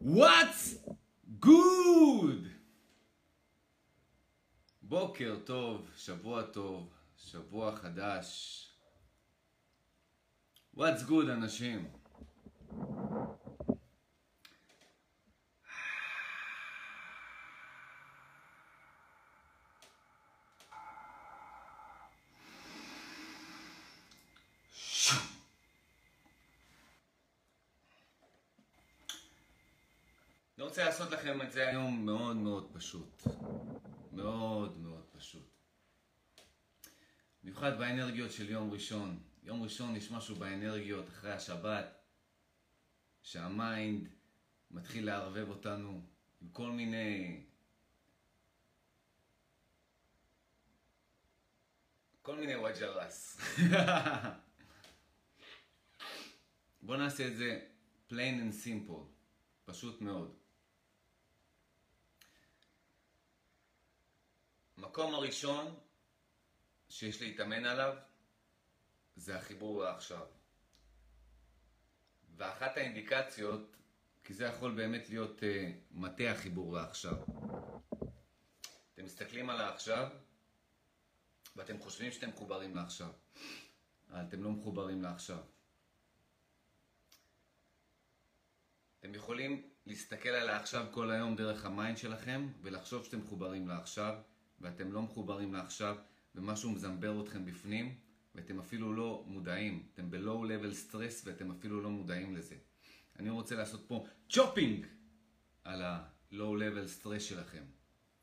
What's good? בוקר טוב, שבוע טוב, שבוע חדש. What's good אנשים? רוצה לעשות לכם את זה היום מאוד מאוד פשוט. מאוד מאוד פשוט. במיוחד באנרגיות של יום ראשון. יום ראשון יש משהו באנרגיות אחרי השבת, שה mind מתחיל לערבב אותנו עם כל מיני... כל מיני וג'ע ראס. בואו נעשה את זה plain and simple, פשוט מאוד. המקום הראשון שיש להתאמן עליו זה החיבור לעכשיו. ואחת האינדיקציות, כי זה יכול באמת להיות uh, מטה החיבור לעכשיו. אתם מסתכלים על העכשיו ואתם חושבים שאתם מחוברים לעכשיו, אבל אתם לא מחוברים לעכשיו. אתם יכולים להסתכל על העכשיו כל היום דרך ה mind שלכם ולחשוב שאתם מחוברים לעכשיו ואתם לא מחוברים לעכשיו ומשהו מזמבר אתכם בפנים ואתם אפילו לא מודעים. אתם ב-low level stress ואתם אפילו לא מודעים לזה. אני רוצה לעשות פה chopping על ה-low level stress שלכם,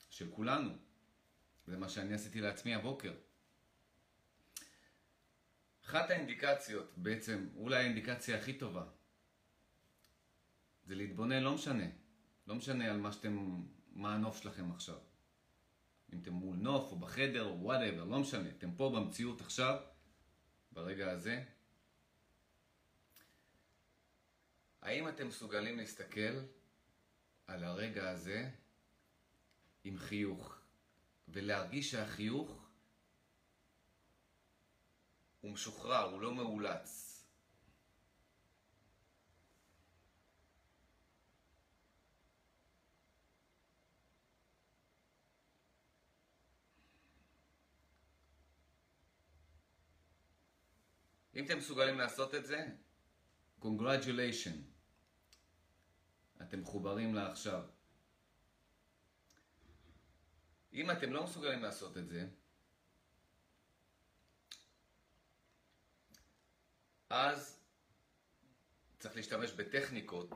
של כולנו. זה מה שאני עשיתי לעצמי הבוקר. אחת האינדיקציות, בעצם, אולי האינדיקציה הכי טובה, זה להתבונן, לא משנה. לא משנה על מה שאתם, מה הנוף שלכם עכשיו. אם אתם מול נוף או בחדר או וואטאבר, לא משנה. אתם פה במציאות עכשיו, ברגע הזה. האם אתם מסוגלים להסתכל על הרגע הזה עם חיוך ולהרגיש שהחיוך הוא משוחרר, הוא לא מאולץ. אם אתם מסוגלים לעשות את זה, congratulation. אתם מחוברים לעכשיו. אם אתם לא מסוגלים לעשות את זה, אז צריך להשתמש בטכניקות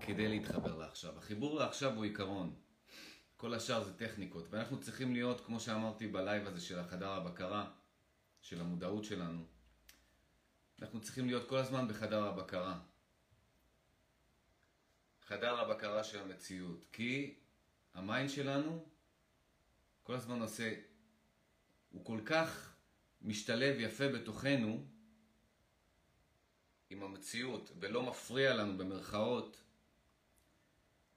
כדי להתחבר לעכשיו. החיבור לעכשיו הוא עיקרון. כל השאר זה טכניקות. ואנחנו צריכים להיות, כמו שאמרתי בלייב הזה של החדר הבקרה, של המודעות שלנו, אנחנו צריכים להיות כל הזמן בחדר הבקרה. חדר הבקרה של המציאות. כי ה mind שלנו כל הזמן עושה, הוא כל כך משתלב יפה בתוכנו עם המציאות ולא מפריע לנו במרכאות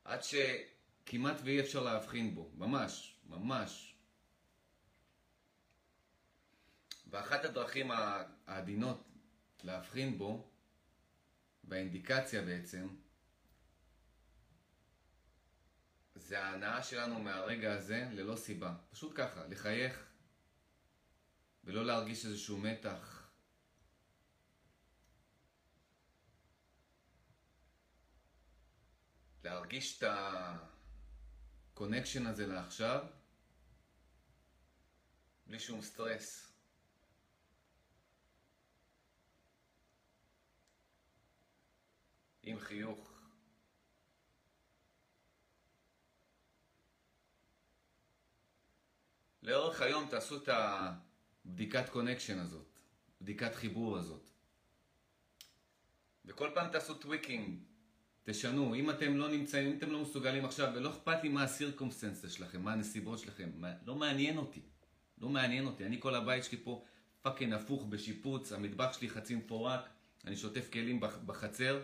עד שכמעט ואי אפשר להבחין בו, ממש, ממש. ואחת הדרכים העדינות להבחין בו, באינדיקציה בעצם, זה ההנאה שלנו מהרגע הזה ללא סיבה. פשוט ככה, לחייך ולא להרגיש איזשהו מתח. להרגיש את ה connection הזה לעכשיו בלי שום סטרס. עם חיוך. לאורך היום תעשו את הבדיקת connection הזאת, בדיקת חיבור הזאת. וכל פעם תעשו tweaking, תשנו. אם אתם לא נמצאים, אם אתם לא מסוגלים עכשיו, ולא אכפת לי מה ה circumstances שלכם, מה הנסיבות שלכם, מה, לא מעניין אותי. לא מעניין אותי. אני כל הבית שלי פה fucking הפוך בשיפוץ, המטבח שלי חצי מפורק, אני שוטף כלים בחצר.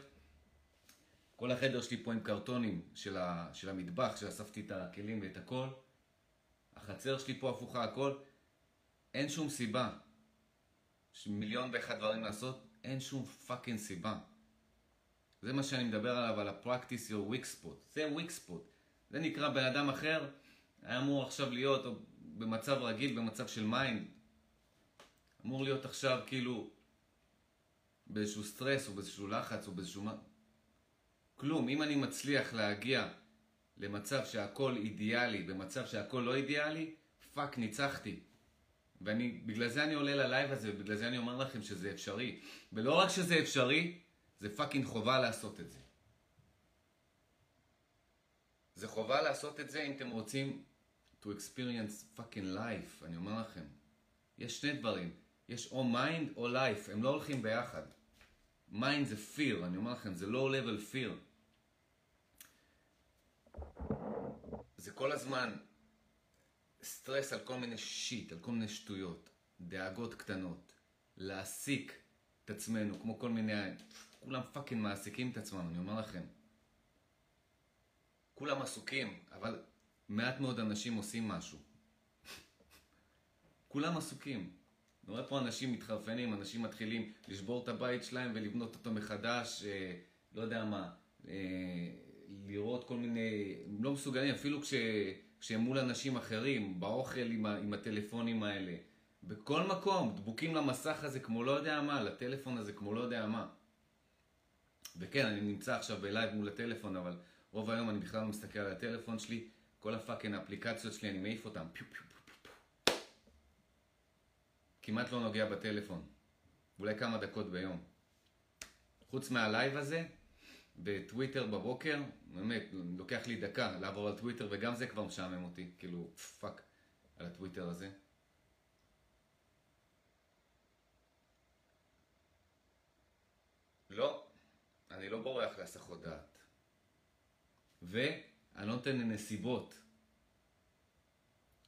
כל החדר שלי פה עם קרטונים של, ה, של המטבח, שאספתי את הכלים ואת הכל. החצר שלי פה הפוכה, הכל. אין שום סיבה. יש מיליון ואחד דברים לעשות, אין שום fucking סיבה. זה מה שאני מדבר עליו, על ה-practice your weak spot. זה weak spot. זה נקרא בן אדם אחר, היה אמור עכשיו להיות במצב רגיל, במצב של mind. אמור להיות עכשיו כאילו באיזשהו סטרס או באיזשהו לחץ או באיזשהו... כלום. אם אני מצליח להגיע למצב שהכל אידיאלי, במצב שהכל לא אידיאלי, fuck, ניצחתי. ואני, בגלל זה אני עולה ללייב הזה, ובגלל זה אני אומר לכם שזה אפשרי. ולא רק שזה אפשרי, זה fucking חובה לעשות את זה. זה חובה לעשות את זה אם אתם רוצים to experience fucking life, אני אומר לכם. יש שני דברים, יש או mind או life, הם לא הולכים ביחד. mind זה fear, אני אומר לכם, זה low level fear. זה כל הזמן סטרס על כל מיני shit, על כל מיני שטויות, דאגות קטנות, להעסיק את עצמנו, כמו כל מיני, כולם פאקינג מעסיקים את עצמם, אני אומר לכם. כולם עסוקים, אבל מעט מאוד אנשים עושים משהו. כולם עסוקים. אני רואה פה אנשים מתחרפנים, אנשים מתחילים לשבור את הבית שלהם ולבנות אותו מחדש, אה, לא יודע מה, אה, לראות כל מיני, הם לא מסוגלים, אפילו כש, כשהם מול אנשים אחרים, באוכל עם, ה, עם הטלפונים האלה, בכל מקום, דבוקים למסך הזה כמו לא יודע מה, לטלפון הזה כמו לא יודע מה. וכן, אני נמצא עכשיו בלייב מול הטלפון, אבל רוב היום אני בכלל לא מסתכל על הטלפון שלי, כל ה fucking האפליקציות שלי, אני מעיף אותן, פיו פיו פיו פיו. כמעט לא נוגע בטלפון, אולי כמה דקות ביום. חוץ מהלייב הזה, בטוויטר בבוקר, באמת, לוקח לי דקה לעבור על טוויטר, וגם זה כבר משעמם אותי, כאילו, fuck, על הטוויטר הזה. לא, אני לא בורח להסחות דעת. ואני לא נותן לנסיבות.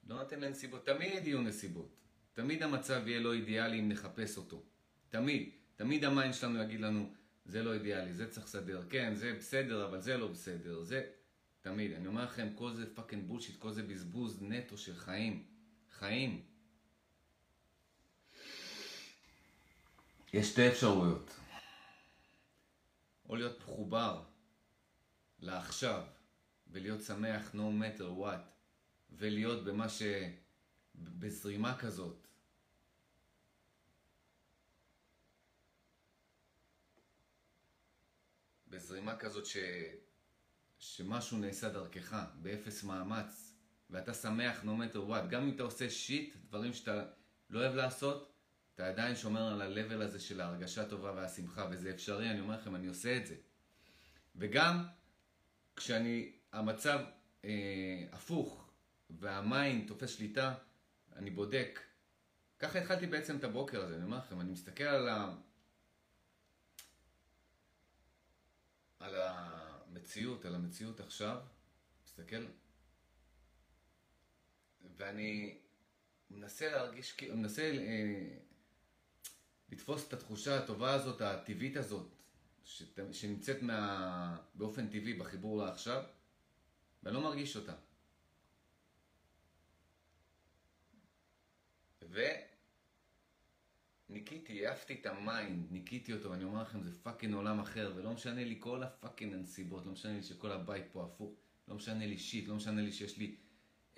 לא נותן לנסיבות, תמיד יהיו נסיבות. תמיד המצב יהיה לא אידיאלי אם נחפש אותו. תמיד. תמיד ה mind שלנו יגיד לנו, זה לא אידיאלי, זה צריך לסדר. כן, זה בסדר, אבל זה לא בסדר. זה... תמיד. אני אומר לכם, כל זה fucking bullshit, כל זה בזבוז נטו של חיים. חיים. יש שתי אפשרויות. או להיות מחובר לעכשיו, ולהיות שמח no matter what, ולהיות במה ש... בזרימה כזאת. בזרימה כזאת ש... שמשהו נעשה דרכך, באפס מאמץ, ואתה שמח no matter what, גם אם אתה עושה שיט, דברים שאתה לא אוהב לעשות, אתה עדיין שומר על ה-level הזה של ההרגשה הטובה והשמחה, וזה אפשרי, אני אומר לכם, אני עושה את זה. וגם כשאני, המצב אה, הפוך, והמיינד תופס שליטה, אני בודק. ככה התחלתי בעצם את הבוקר הזה, אני אומר לכם, אני מסתכל על ה... על המציאות, על המציאות עכשיו, מסתכל, ואני מנסה להרגיש, מנסה אה, לתפוס את התחושה הטובה הזאת, הטבעית הזאת, שנמצאת מה... באופן טבעי בחיבור לעכשיו, ואני לא מרגיש אותה. וניקיתי, העפתי את ה mind, ניקיתי אותו, ואני אומר לכם, זה fucking עולם אחר, ולא משנה לי כל ה fucking הנסיבות, לא משנה לי שכל הבית פה הפוך, לא משנה לי shit, לא משנה לי שיש לי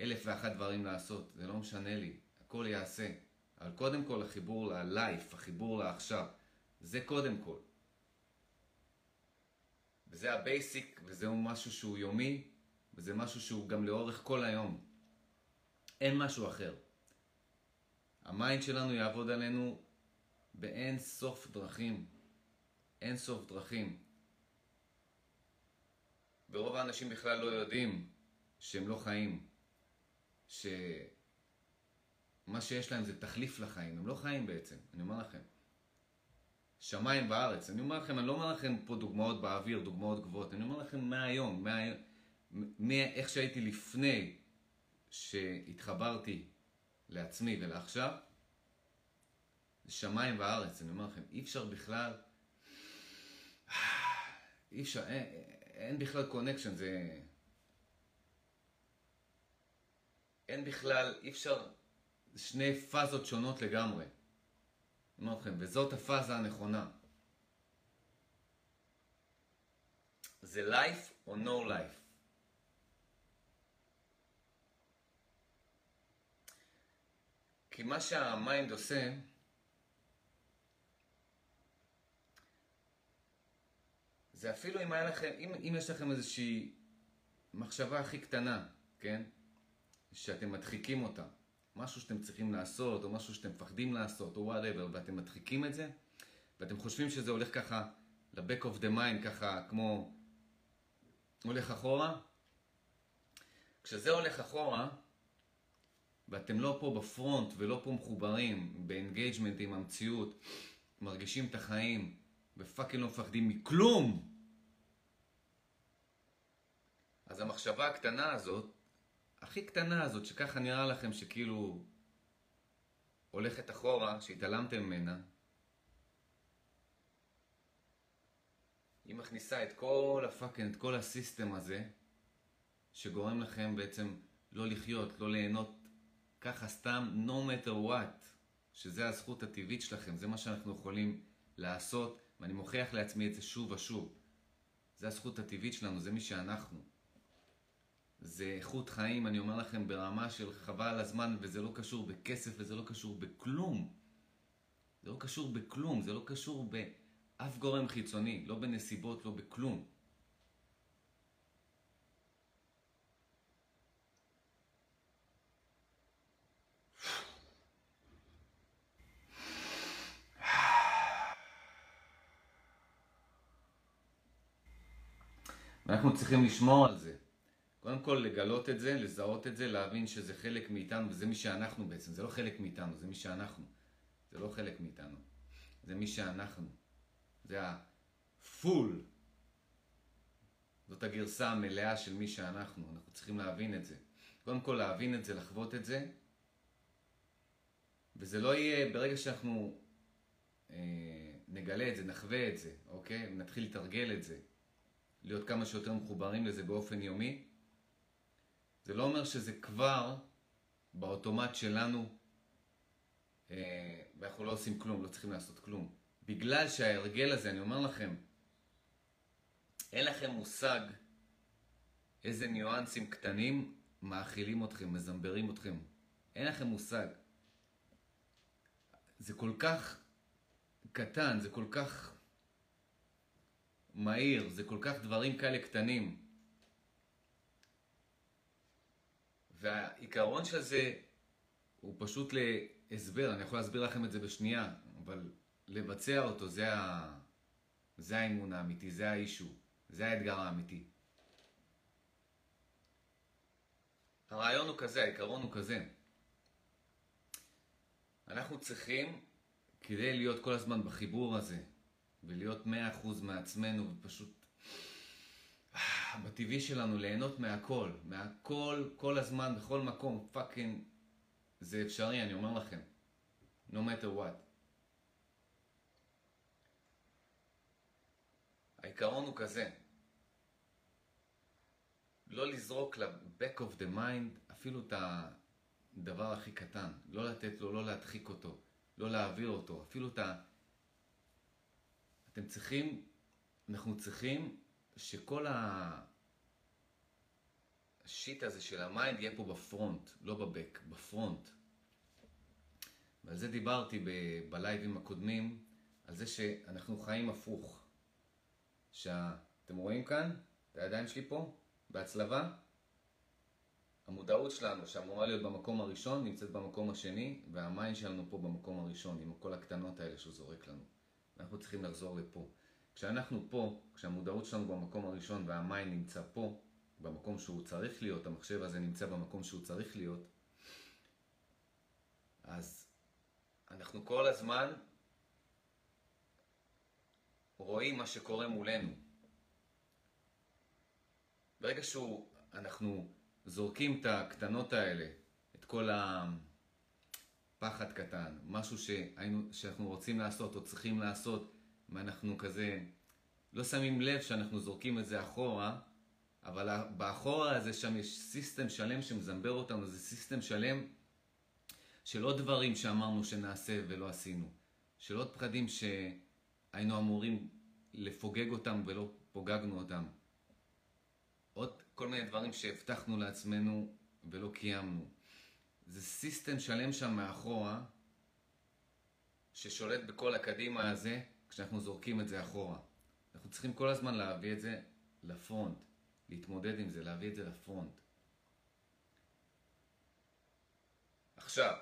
אלף ואחת דברים לעשות, זה לא משנה לי, הכל יעשה. אבל קודם כל החיבור ל-life, החיבור לעכשיו, זה קודם כל. וזה ה basic, וזהו משהו שהוא יומי, וזה משהו שהוא גם לאורך כל היום. אין משהו אחר. ה mind שלנו יעבוד עלינו באין סוף דרכים. אין סוף דרכים. ורוב האנשים בכלל לא יודעים שהם לא חיים. שמה שיש להם זה תחליף לחיים. הם לא חיים בעצם, אני אומר לכם. שמיים וארץ. אני אומר לכם, אני לא אומר לכם פה דוגמאות באוויר, דוגמאות גבוהות. אני אומר לכם מהיום, מהיום, מאיך שהייתי לפני שהתחברתי לעצמי ולעכשיו, זה שמיים וארץ, אני אומר לכם, אי אפשר בכלל, אי אפשר, אין, אין בכלל קונקשן, זה... אין בכלל, אי אפשר, שני פאזות שונות לגמרי. אני אומר לכם, וזאת הפאזה הנכונה. זה life או no life. כי מה שהמיינד עושה, זה אפילו אם היה לכם, אם, אם יש לכם איזושהי מחשבה הכי קטנה, כן? שאתם מדחיקים אותה. משהו שאתם צריכים לעשות, או משהו שאתם מפחדים לעשות, או whatever, ואתם מדחיקים את זה, ואתם חושבים שזה הולך ככה ל-back of the mind, ככה כמו הולך אחורה. כשזה הולך אחורה, ואתם לא פה ב front ולא פה מחוברים, ב engagement עם המציאות, מרגישים את החיים, ו fucking לא מפחדים מכלום, אז המחשבה הקטנה הזאת, הכי קטנה הזאת, שככה נראה לכם שכאילו הולכת אחורה, שהתעלמתם ממנה, היא מכניסה את כל ה fucking, את כל ה system הזה, שגורם לכם בעצם לא לחיות, לא ליהנות ככה סתם, no matter what, שזה הזכות הטבעית שלכם, זה מה שאנחנו יכולים לעשות, ואני מוכיח לעצמי את זה שוב ושוב. זה הזכות הטבעית שלנו, זה מי שאנחנו. זה איכות חיים, אני אומר לכם, ברמה של חבל הזמן, וזה לא קשור בכסף וזה לא קשור בכלום. זה לא קשור בכלום, זה לא קשור באף גורם חיצוני, לא בנסיבות, לא בכלום. ואנחנו צריכים לשמור על זה. קודם כל לגלות את זה, לזהות את זה, להבין שזה חלק מאיתנו, וזה מי שאנחנו בעצם, זה לא חלק מאיתנו, זה מי שאנחנו. זה לא חלק מאיתנו, זה מי שאנחנו. זה הפול. זאת הגרסה המלאה של מי שאנחנו, אנחנו צריכים להבין את זה. קודם כל להבין את זה, לחוות את זה, וזה לא יהיה, ברגע שאנחנו אה, נגלה את זה, נחווה את זה, אוקיי? נתחיל לתרגל את זה, להיות כמה שיותר מחוברים לזה באופן יומי, זה לא אומר שזה כבר באוטומט שלנו אה, ואנחנו לא עושים כלום, לא צריכים לעשות כלום. בגלל שההרגל הזה, אני אומר לכם, אין לכם מושג איזה ניואנסים קטנים מאכילים אתכם, מזמברים אתכם. אין לכם מושג. זה כל כך קטן, זה כל כך מהיר, זה כל כך דברים כאלה קטנים. והעיקרון של זה הוא פשוט להסבר, אני יכול להסביר לכם את זה בשנייה, אבל לבצע אותו זה, ה... זה האימון האמיתי, זה האישו, זה האתגר האמיתי. הרעיון הוא כזה, העיקרון הוא כזה. אנחנו צריכים, כדי להיות כל הזמן בחיבור הזה, ולהיות מאה אחוז מעצמנו, ופשוט בטבעי שלנו ליהנות מהכל, מהכל, כל הזמן, בכל מקום, פאקינג, זה אפשרי, אני אומר לכם. no matter what. העיקרון הוא כזה, לא לזרוק ל-back of the mind אפילו את הדבר הכי קטן, לא לתת לו, לא להדחיק אותו, לא להעביר אותו, אפילו את ה... אתם צריכים, אנחנו צריכים שכל השיט הזה של ה-mind יהיה פה ב-front, לא ב-back, ב-front. ועל זה דיברתי ב- ב-לייבים הקודמים, על זה שאנחנו חיים הפוך. שאתם רואים כאן את הידיים שלי פה, בהצלבה? המודעות שלנו, שאמורה להיות במקום הראשון, נמצאת במקום השני, וה-mind שלנו פה במקום הראשון, עם כל הקטנות האלה שהוא זורק לנו. אנחנו צריכים לחזור לפה. כשאנחנו פה, כשהמודעות שלנו במקום הראשון וה-mind נמצא פה, במקום שהוא צריך להיות, המחשב הזה נמצא במקום שהוא צריך להיות, אז אנחנו כל הזמן רואים מה שקורה מולנו. ברגע שאנחנו זורקים את הקטנות האלה, את כל הפחד קטן, משהו שאנחנו רוצים לעשות או צריכים לעשות, ואנחנו כזה לא שמים לב שאנחנו זורקים את זה אחורה, אבל באחורה הזה שם יש system שלם שמזמבר אותנו, זה system שלם של עוד דברים שאמרנו שנעשה ולא עשינו, של עוד פחדים שהיינו אמורים לפוגג אותם ולא פוגגנו אותם, עוד כל מיני דברים שהבטחנו לעצמנו ולא קיימנו. זה סיסטם שלם שם מאחורה, ששולט בכל הקדימה הזה, כשאנחנו זורקים את זה אחורה. אנחנו צריכים כל הזמן להביא את זה לפרונט, להתמודד עם זה, להביא את זה לפרונט. עכשיו,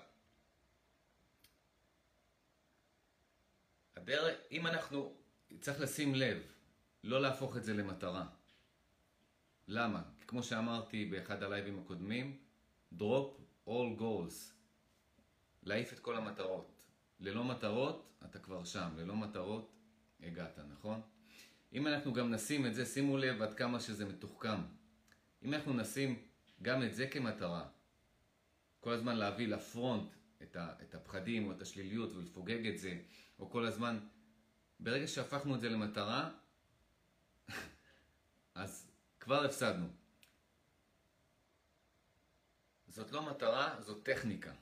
הדרך, אם אנחנו, צריך לשים לב, לא להפוך את זה למטרה. למה? כי כמו שאמרתי באחד הלייבים הקודמים, drop all goals. להעיף את כל המטרות. ללא מטרות, אתה כבר שם. ללא מטרות, הגעת, נכון? אם אנחנו גם נשים את זה, שימו לב עד כמה שזה מתוחכם. אם אנחנו נשים גם את זה כמטרה, כל הזמן להביא ל-front את, ה, את הפחדים או את השליליות ולפוגג את זה, או כל הזמן, ברגע שהפכנו את זה למטרה, אז כבר הפסדנו. זאת לא מטרה, זאת טכניקה.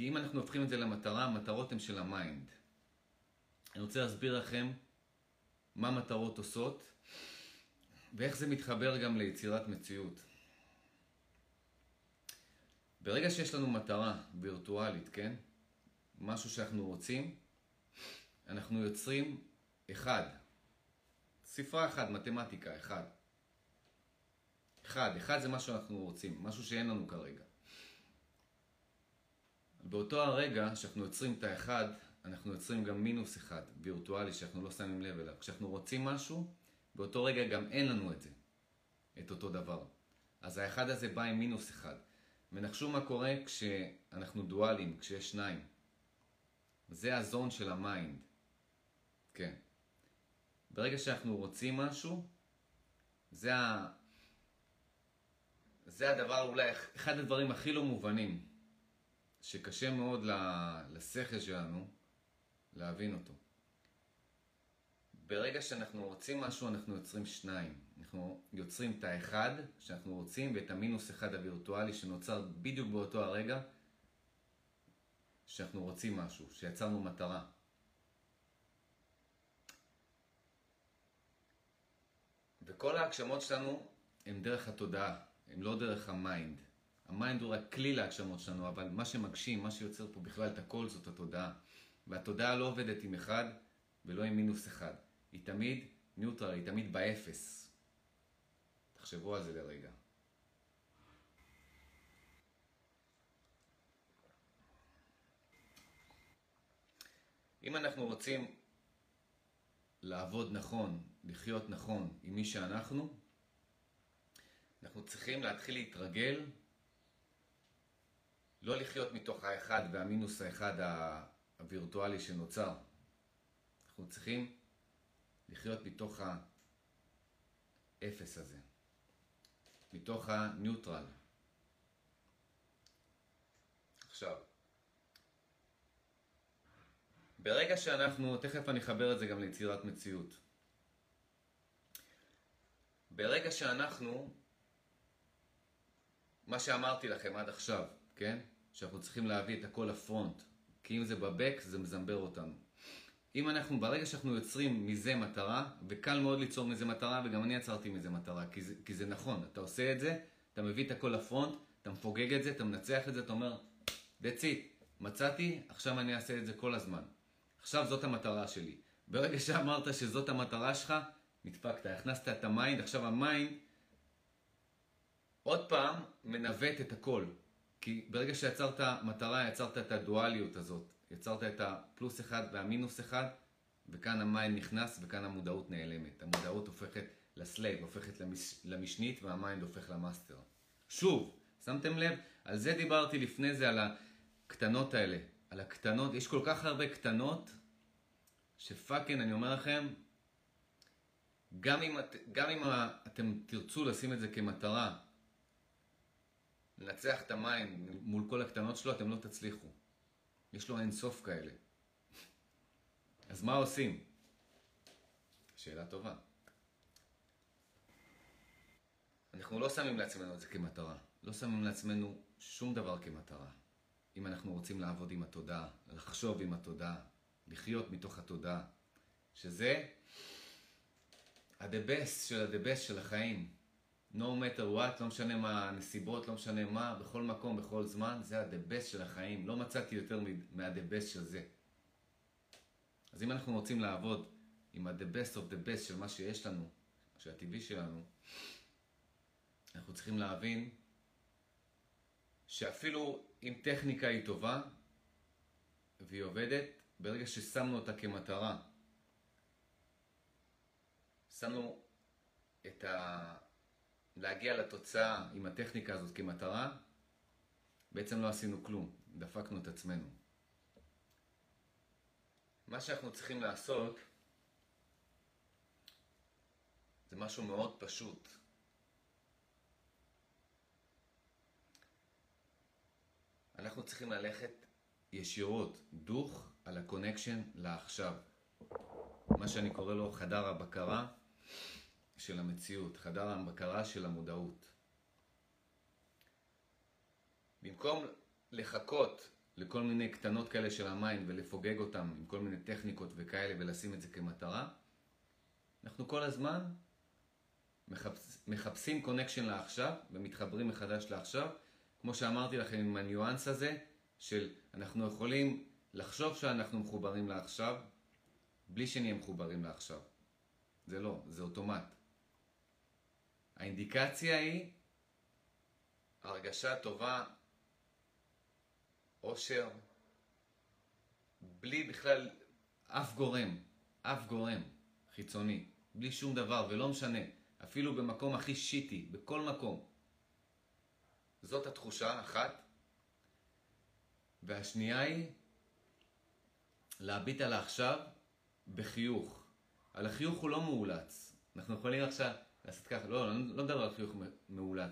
כי אם אנחנו הופכים את זה למטרה, המטרות הן של ה-mind. אני רוצה להסביר לכם מה מטרות עושות ואיך זה מתחבר גם ליצירת מציאות. ברגע שיש לנו מטרה וירטואלית, כן? משהו שאנחנו רוצים, אנחנו יוצרים אחד. ספרה אחת, מתמטיקה, אחד. אחד, אחד זה מה שאנחנו רוצים, משהו שאין לנו כרגע. באותו הרגע שאנחנו יוצרים את האחד, אנחנו יוצרים גם מינוס אחד, וירטואלי, שאנחנו לא שמים לב אליו. כשאנחנו רוצים משהו, באותו רגע גם אין לנו את זה, את אותו דבר. אז האחד הזה בא עם מינוס אחד. ונחשו מה קורה כשאנחנו דואליים, כשיש שניים. זה ה-zone של ה-mind. כן. ברגע שאנחנו רוצים משהו, זה, ה... זה הדבר אולי, אחד הדברים הכי לא מובנים, שקשה מאוד לשכל שלנו להבין אותו. ברגע שאנחנו רוצים משהו, אנחנו יוצרים שניים. אנחנו יוצרים את האחד שאנחנו רוצים ואת המינוס אחד הווירטואלי שנוצר בדיוק באותו הרגע שאנחנו רוצים משהו, שיצרנו מטרה. וכל ההגשמות שלנו הן דרך התודעה, הן לא דרך ה-mind. ה-mind הוא רק כלי להגשמות שלנו, אבל מה שמגשים, מה שיוצר פה בכלל את הכל זאת התודעה. והתודעה לא עובדת עם אחד ולא עם מינוס אחד. היא תמיד neutral, היא תמיד באפס. תחשבו על זה לרגע. אם אנחנו רוצים לעבוד נכון, לחיות נכון עם מי שאנחנו, אנחנו צריכים להתחיל להתרגל לא לחיות מתוך האחד והמינוס האחד הווירטואלי שנוצר. אנחנו צריכים לחיות מתוך האפס הזה, מתוך הניוטרל. עכשיו, ברגע שאנחנו, תכף אני אחבר את זה גם ליצירת מציאות. ברגע שאנחנו, מה שאמרתי לכם עד עכשיו, כן? שאנחנו צריכים להביא את הכל לפרונט, כי אם זה בבק זה מזמבר אותנו. אם אנחנו, ברגע שאנחנו יוצרים מזה מטרה, וקל מאוד ליצור מזה מטרה, וגם אני יצרתי מזה מטרה, כי זה, כי זה נכון, אתה עושה את זה, אתה מביא את הכל לפרונט, אתה מפוגג את זה, אתה מנצח את זה, אתה אומר, that's it, מצאתי, עכשיו אני אעשה את זה כל הזמן. עכשיו זאת המטרה שלי. ברגע שאמרת שזאת המטרה שלך, נדפקת, הכנסת את ה-mind, עכשיו ה-mind עוד פעם מנווט את הכל. כי ברגע שיצרת מטרה, יצרת את הדואליות הזאת. יצרת את הפלוס אחד והמינוס אחד, וכאן ה-mind נכנס וכאן המודעות נעלמת. המודעות הופכת ל-slave, הופכת למש... למשנית וה-mind הופך ל-master. שוב, שמתם לב? על זה דיברתי לפני זה, על הקטנות האלה. על הקטנות, יש כל כך הרבה קטנות, שפאקינג, אני אומר לכם, גם אם, את, גם אם אתם תרצו לשים את זה כמטרה, לנצח את ה-mind מול כל הקטנות שלו, אתם לא תצליחו. יש לו אין סוף כאלה. אז מה עושים? שאלה טובה. אנחנו לא שמים לעצמנו את זה כמטרה. לא שמים לעצמנו שום דבר כמטרה. אם אנחנו רוצים לעבוד עם התודעה, לחשוב עם התודעה, לחיות מתוך התודעה, שזה ה-the best של ה-the best של החיים. No matter what, לא משנה מה הנסיבות, לא משנה מה, בכל מקום, בכל זמן, זה ה-the best של החיים. לא מצאתי יותר מה-the best של זה. אז אם אנחנו רוצים לעבוד עם ה-the best of the best של מה שיש לנו, שהטבעי שלנו, אנחנו צריכים להבין שאפילו אם טכניקה היא טובה והיא עובדת, ברגע ששמנו אותה כמטרה, שמנו את ה... להגיע לתוצאה עם הטכניקה הזאת כמטרה, בעצם לא עשינו כלום, דפקנו את עצמנו. מה שאנחנו צריכים לעשות זה משהו מאוד פשוט. אנחנו צריכים ללכת ישירות, דוך, על ה-connection לעכשיו. מה שאני קורא לו חדר הבקרה של המציאות, חדר הבקרה של המודעות. במקום לחכות לכל מיני קטנות כאלה של ה-mind ולפוגג אותם עם כל מיני טכניקות וכאלה ולשים את זה כמטרה, אנחנו כל הזמן מחפש, מחפשים connection לעכשיו ומתחברים מחדש לעכשיו, כמו שאמרתי לכם עם הניואנס הזה של אנחנו יכולים לחשוב שאנחנו מחוברים לעכשיו בלי שנהיה מחוברים לעכשיו. זה לא, זה אוטומט. האינדיקציה היא הרגשה טובה, אושר, בלי בכלל אף גורם, אף גורם חיצוני, בלי שום דבר, ולא משנה, אפילו במקום הכי שיטי, בכל מקום. זאת התחושה, אחת. והשנייה היא להביט על העכשיו בחיוך. על החיוך הוא לא מאולץ. אנחנו יכולים עכשיו לעשות ככה, לא, אני לא מדבר על חיוך מאולץ.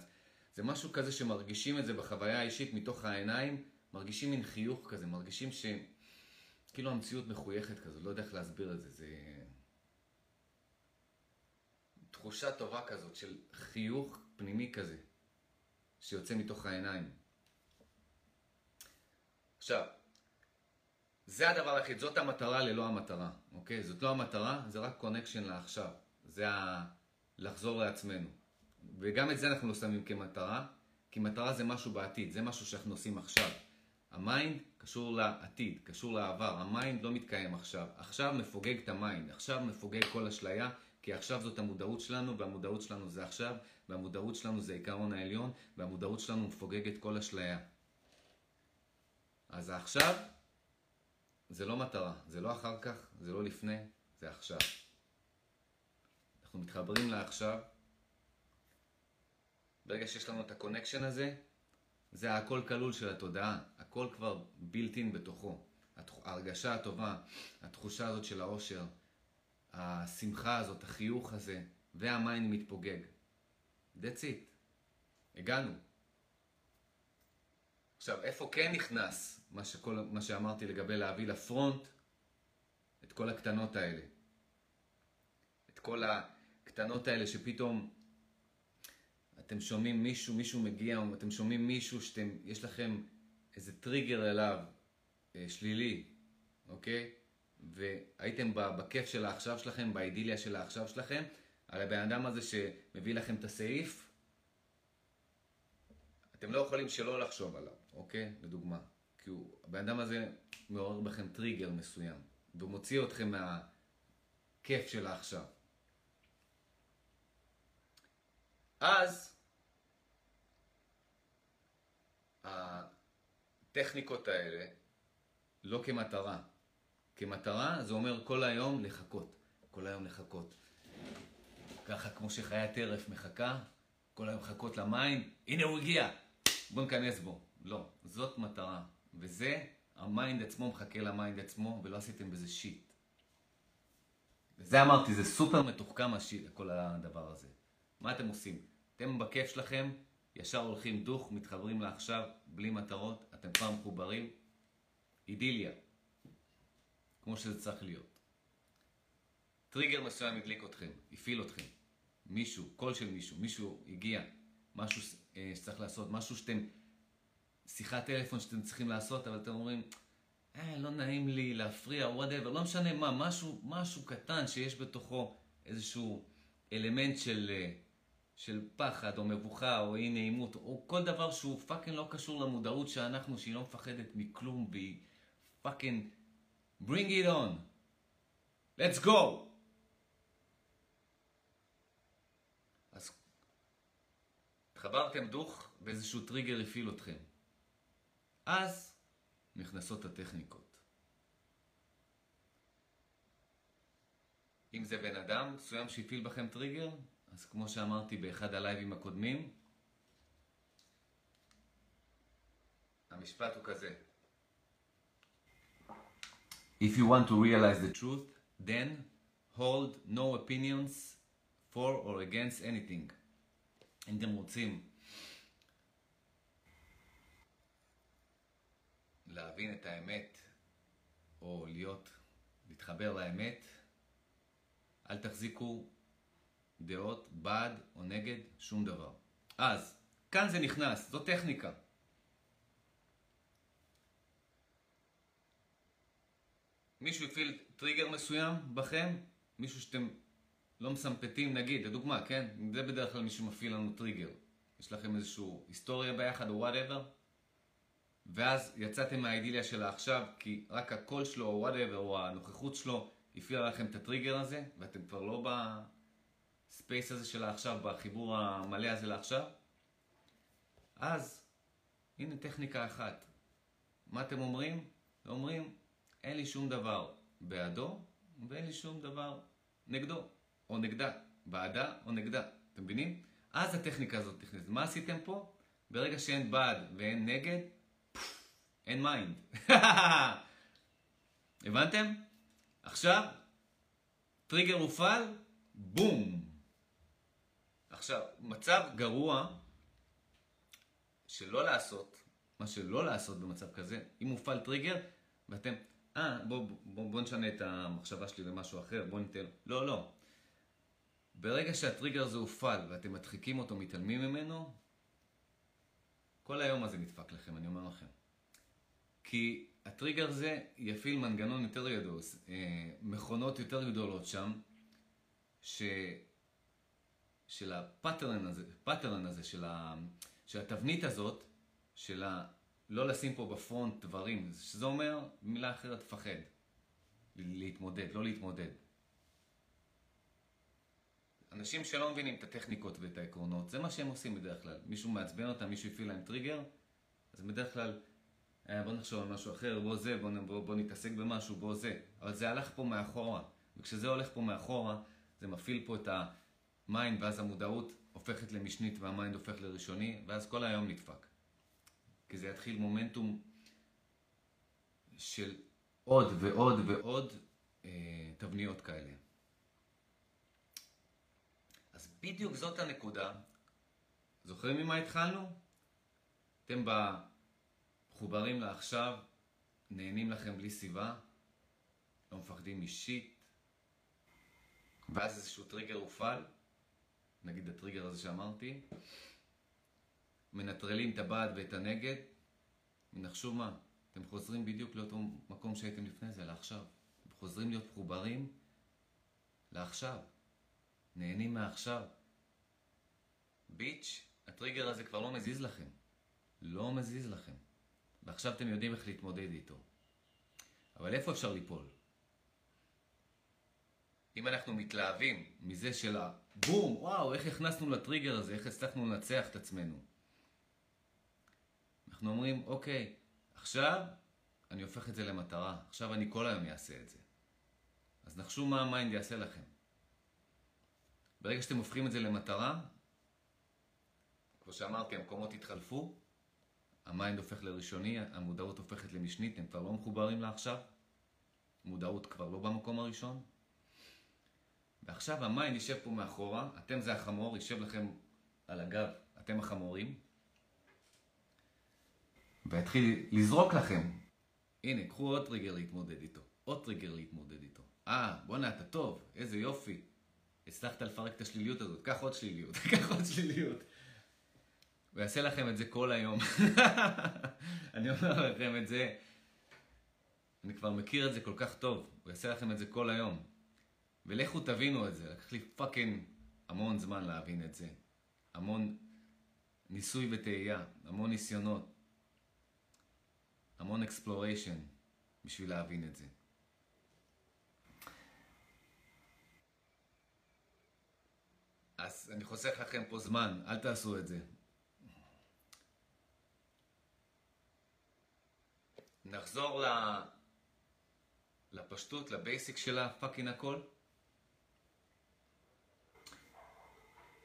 זה משהו כזה שמרגישים את זה בחוויה האישית מתוך העיניים, מרגישים מין חיוך כזה, מרגישים ש... כאילו המציאות מחויכת כזו, לא יודע איך להסביר את זה, זה... תחושה טובה כזאת של חיוך פנימי כזה, שיוצא מתוך העיניים. עכשיו, זה הדבר היחיד, זאת המטרה ללא המטרה, אוקיי? זאת לא המטרה, זה רק connection לעכשיו. זה ה... לחזור לעצמנו. וגם את זה אנחנו לא שמים כמטרה, כי מטרה זה משהו בעתיד, זה משהו שאנחנו עושים עכשיו. ה-mind קשור לעתיד, קשור לעבר, ה-mind לא מתקיים עכשיו. עכשיו מפוגג את ה-mind, עכשיו מפוגג כל אשליה, כי עכשיו זאת המודעות שלנו, והמודעות שלנו זה עכשיו, והמודעות שלנו זה עיקרון העליון, והמודעות שלנו מפוגגת כל אשליה. אז העכשיו זה לא מטרה, זה לא אחר כך, זה לא לפני, זה עכשיו. אנחנו מתחברים לעכשיו. ברגע שיש לנו את ה-connection הזה, זה הכל כלול של התודעה, הכל כבר built בתוכו. ההרגשה הטובה, התחושה הזאת של האושר, השמחה הזאת, החיוך הזה, וה-mind מתפוגג. That's it. הגענו. עכשיו, איפה כן נכנס מה, שכל, מה שאמרתי לגבי להביא לפרונט את כל הקטנות האלה? את כל הקטנות האלה שפתאום אתם שומעים מישהו, מישהו מגיע, או אתם שומעים מישהו שאתם, יש לכם איזה טריגר אליו, אה, שלילי, אוקיי? והייתם בכיף של העכשיו שלכם, באידיליה של העכשיו שלכם, על הבן אדם הזה שמביא לכם את הסעיף, אתם לא יכולים שלא לחשוב עליו, אוקיי? לדוגמה. כי הוא, הבן אדם הזה מעורר בכם טריגר מסוים, והוא מוציא אתכם מהכיף של העכשיו. אז הטכניקות האלה לא כמטרה. כמטרה זה אומר כל היום לחכות. כל היום לחכות. ככה כמו שחיית טרף מחכה, כל היום לחכות למים, הנה הוא הגיע, בוא ניכנס בו. לא, זאת מטרה. וזה, ה mind עצמו מחכה ל mind עצמו, ולא עשיתם בזה shit. וזה אמרתי, זה סופר מתוחכם ה shit, כל הדבר הזה. מה אתם עושים? אתם בכיף שלכם, ישר הולכים דוך, מתחברים לעכשיו, בלי מטרות, אתם כבר מחוברים. אידיליה, כמו שזה צריך להיות. טריגר מסוים הדליק אתכם, הפעיל אתכם. מישהו, קול של מישהו, מישהו הגיע, משהו אה, שצריך לעשות, משהו שאתם, שיחת טלפון שאתם צריכים לעשות, אבל אתם אומרים, אה, לא נעים לי להפריע, whatever, לא משנה מה, משהו, משהו קטן שיש בתוכו איזשהו אלמנט של... אה, של פחד או מבוכה או אי נעימות או כל דבר שהוא fucking לא קשור למודעות שאנחנו, שהיא לא מפחדת מכלום והיא fucking bring it on. let's go. אז התחברתם דוך ואיזשהו טריגר הפעיל אתכם. אז נכנסות הטכניקות. אם זה בן אדם מסוים שהפעיל בכם טריגר, אז כמו שאמרתי באחד הלייבים הקודמים, המשפט הוא כזה: If you want to realize the truth, then hold no opinions for or against anything. אם אתם רוצים להבין את האמת, או להיות, להתחבר לאמת, אל תחזיקו דעות בעד או נגד שום דבר. אז, כאן זה נכנס, זו טכניקה. מישהו הפעיל טריגר מסוים בכם, מישהו שאתם לא מסמפטים, נגיד, לדוגמה, כן? זה בדרך כלל מישהו מפעיל לנו טריגר. יש לכם איזושהי היסטוריה ביחד או whatever, ואז יצאתם מהאידיליה של העכשיו, כי רק הקול שלו או whatever או הנוכחות שלו הפעילה לכם את הטריגר הזה, ואתם כבר לא ב space הזה של העכשיו, בחיבור המלא הזה לעכשיו, אז הנה טכניקה אחת. מה אתם אומרים? אומרים, אין לי שום דבר בעדו, ואין לי שום דבר נגדו, או נגדה, בעדה או נגדה. אתם מבינים? אז הטכניקה הזאת נכנסת. מה עשיתם פה? ברגע שאין בעד ואין נגד, אין mind. הבנתם? עכשיו, טריגר הופעל, בום. עכשיו, מצב גרוע שלא לעשות, מה שלא לעשות במצב כזה, אם הופעל טריגר ואתם, אה, בואו בוא, בוא נשנה את המחשבה שלי למשהו אחר, בואו ניתן, לא, לא. ברגע שהטריגר הזה הופעל ואתם מדחיקים אותו, מתעלמים ממנו, כל היום הזה נדפק לכם, אני אומר לכם. כי הטריגר הזה יפעיל מנגנון יותר גדול, אה, מכונות יותר גדולות שם, ש... של ה pattern הזה, pattern הזה, של, ה... של התבנית הזאת, של ה... לא לשים פה ב front דברים, שזה אומר, במילה אחרת, לפחד. להתמודד, לא להתמודד. אנשים שלא מבינים את הטכניקות ואת העקרונות, זה מה שהם עושים בדרך כלל. מישהו מעצבן אותם, מישהו הפעיל להם טריגר, אז בדרך כלל אה, בוא נחשוב על משהו אחר, בוא זה, בוא, בוא, בוא נתעסק במשהו, בוא זה. אבל זה הלך פה מאחורה. וכשזה הולך פה מאחורה, זה מפעיל פה את ה mind, ואז המודעות הופכת למשנית וה mind הופך לראשוני, ואז כל היום נדפק. כי זה יתחיל מומנטום של עוד ועוד ועוד אה, תבניות כאלה. אז בדיוק זאת הנקודה. זוכרים ממה התחלנו? אתם ב... מחוברים לעכשיו, נהנים לכם בלי סיבה, לא מפחדים אישית, ואז איזשהו טריגר הופעל, נגיד הטריגר הזה שאמרתי, מנטרלים את הבעד ואת הנגד, ונחשו מה, אתם חוזרים בדיוק לאותו מקום שהייתם לפני זה, לעכשיו. אתם חוזרים להיות מחוברים לעכשיו. נהנים מעכשיו. ביץ', הטריגר הזה כבר לא מזיז לכם. לא מזיז לכם. ועכשיו אתם יודעים איך להתמודד איתו. אבל איפה אפשר ליפול? אם אנחנו מתלהבים מזה של הבום, וואו, איך הכנסנו לטריגר הזה, איך הצלחנו לנצח את עצמנו. אנחנו אומרים, אוקיי, עכשיו אני הופך את זה למטרה, עכשיו אני כל היום אעשה את זה. אז נחשו מה ה mind יעשה לכם. ברגע שאתם הופכים את זה למטרה, כמו שאמרתי, המקומות יתחלפו, ה mind הופך לראשוני, המודעות הופכת למשנית, הם כבר לא מחוברים לעכשיו, מודעות כבר לא במקום הראשון. ועכשיו ה mind יישב פה מאחורה, אתם זה החמור, יישב לכם על הגב, אתם החמורים, ויתחיל לזרוק לכם. הנה, קחו עוד טריגר להתמודד איתו, עוד טריגר להתמודד איתו. אה, בואנה, אתה טוב, איזה יופי. הצלחת לפרק את השליליות הזאת, קח עוד שליליות, קח עוד שליליות. הוא יעשה לכם את זה כל היום. אני אומר לכם את זה, אני כבר מכיר את זה כל כך טוב, הוא יעשה לכם את זה כל היום. ולכו תבינו את זה, לקח לי fucking המון זמן להבין את זה. המון ניסוי וטעייה, המון ניסיונות, המון exploration בשביל להבין את זה. אז אני חוסך לכם פה זמן, אל תעשו את זה. נחזור לפשטות, ל basic של ה fucking הכל.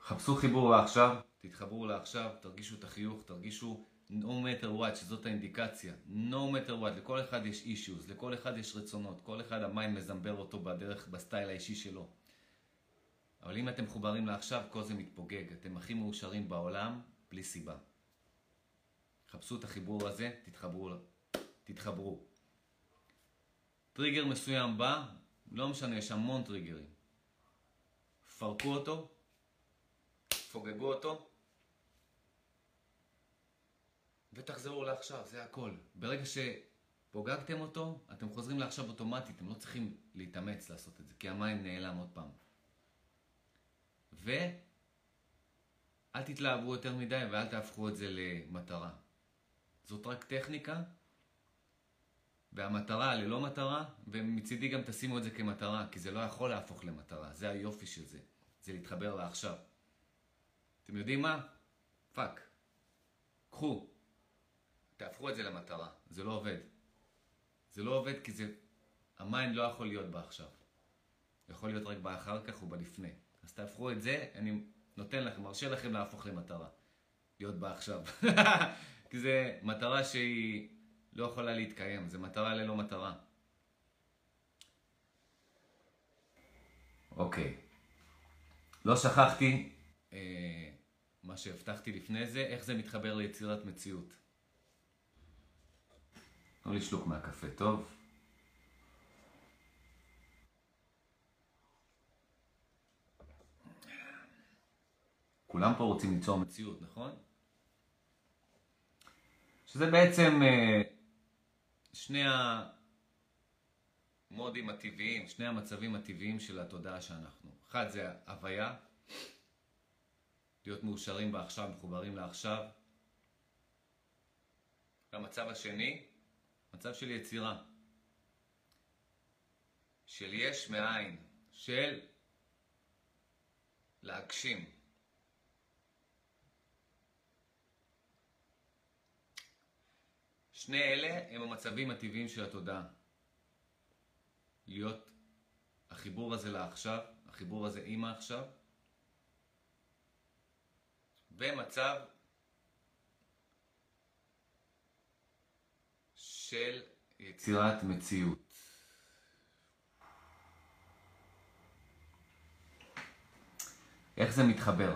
חפשו חיבור לעכשיו, תתחברו לעכשיו, תרגישו את החיוך, תרגישו no matter what, שזאת האינדיקציה. no matter what, לכל אחד יש issues, לכל אחד יש רצונות, כל אחד המים מזמבר אותו בדרך, ב style האישי שלו. אבל אם אתם מחוברים לעכשיו, כל זה מתפוגג. אתם הכי מאושרים בעולם, בלי סיבה. חפשו את החיבור הזה, תתחברו. תתחברו. טריגר מסוים בא, לא משנה, יש המון טריגרים. פרקו אותו, פוגגו אותו, ותחזרו לעכשיו, זה הכל. ברגע שפוגגתם אותו, אתם חוזרים לעכשיו אוטומטית, אתם לא צריכים להתאמץ לעשות את זה, כי המים נעלם עוד פעם. ואל תתלהבו יותר מדי ואל תהפכו את זה למטרה. זאת רק טכניקה, והמטרה ללא מטרה, ומצידי גם תשימו את זה כמטרה, כי זה לא יכול להפוך למטרה, זה היופי של זה, זה להתחבר לעכשיו. אתם יודעים מה? Fuck. קחו, תהפכו את זה למטרה, זה לא עובד. זה לא עובד כי זה, ה mind לא יכול להיות בעכשיו. יכול להיות רק באחר כך או בלפני. אז תהפכו את זה, אני נותן לכם, מרשה לכם להפוך למטרה. להיות בעכשיו. כי זה מטרה שהיא לא יכולה להתקיים, זה מטרה ללא מטרה. אוקיי. לא שכחתי אה, מה שהבטחתי לפני זה, איך זה מתחבר ליצירת מציאות. תנו לי שלוק מהקפה, טוב? כולם פה רוצים ליצור מציאות, נכון? שזה בעצם אה, שני המודים הטבעיים, שני המצבים הטבעיים של התודעה שאנחנו. אחד זה הוויה, להיות מאושרים בעכשיו, מחוברים לעכשיו. והמצב השני, מצב של יצירה. של יש מאין, של להגשים. שני אלה הם המצבים הטבעיים של התודעה. להיות החיבור הזה לעכשיו, החיבור הזה עם העכשיו, ומצב של יצירת מציאות. איך זה מתחבר?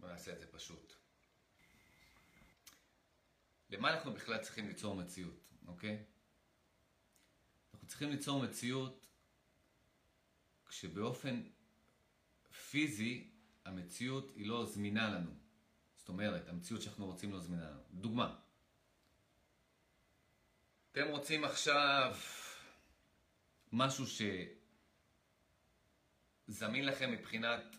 נעשה את זה פשוט. למה אנחנו בכלל צריכים ליצור מציאות, אוקיי? אנחנו צריכים ליצור מציאות כשבאופן פיזי המציאות היא לא זמינה לנו. זאת אומרת, המציאות שאנחנו רוצים לא זמינה לנו. דוגמה, אתם רוצים עכשיו משהו שזמין לכם מבחינת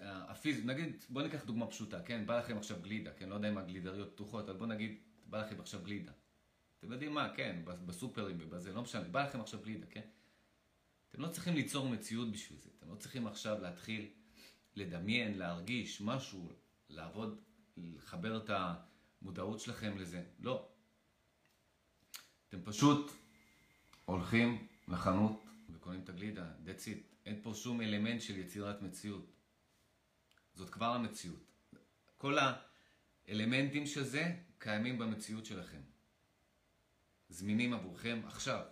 הפיזי, נגיד, בוא ניקח דוגמה פשוטה, כן? בא לכם עכשיו גלידה, כן? לא יודע אם הגלידריות פתוחות, אבל בוא נגיד, בא לכם עכשיו גלידה. אתם יודעים מה, כן, בסופרים ובזה, לא משנה, בא לכם עכשיו גלידה, כן? אתם לא צריכים ליצור מציאות בשביל זה, אתם לא צריכים עכשיו להתחיל לדמיין, להרגיש משהו, לעבוד, לחבר את המודעות שלכם לזה, לא. אתם פשוט הולכים לחנות וקונים את הגלידה, that's it. אין פה שום אלמנט של יצירת מציאות. זאת כבר המציאות. כל האלמנטים של זה קיימים במציאות שלכם. זמינים עבורכם עכשיו.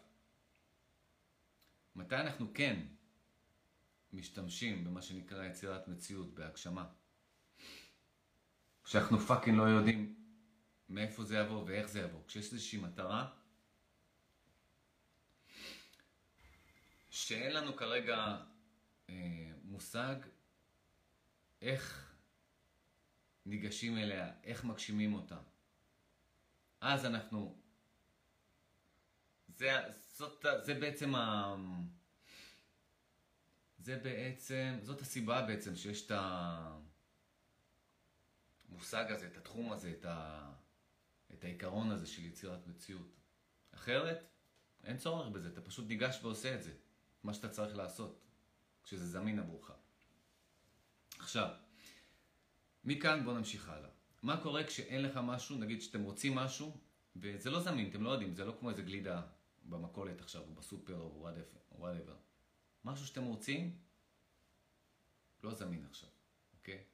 מתי אנחנו כן משתמשים במה שנקרא יצירת מציאות, בהגשמה? כשאנחנו פאקינג לא יודעים מאיפה זה יבוא ואיך זה יבוא. כשיש איזושהי מטרה שאין לנו כרגע אה, מושג איך ניגשים אליה, איך מגשימים אותה. אז אנחנו... זה, זאת, זה בעצם ה... זה בעצם, זאת הסיבה בעצם שיש את המושג הזה, את התחום הזה, את, ה... את העיקרון הזה של יצירת מציאות. אחרת, אין צורך בזה, אתה פשוט ניגש ועושה את זה, מה שאתה צריך לעשות, כשזה זמין עבורך. עכשיו, מכאן בואו נמשיך הלאה. מה קורה כשאין לך משהו, נגיד שאתם רוצים משהו, וזה לא זמין, אתם לא יודעים, זה לא כמו איזה גלידה במכולת עכשיו, או בסופר, או וואטאבר. משהו שאתם רוצים, לא זמין עכשיו, אוקיי?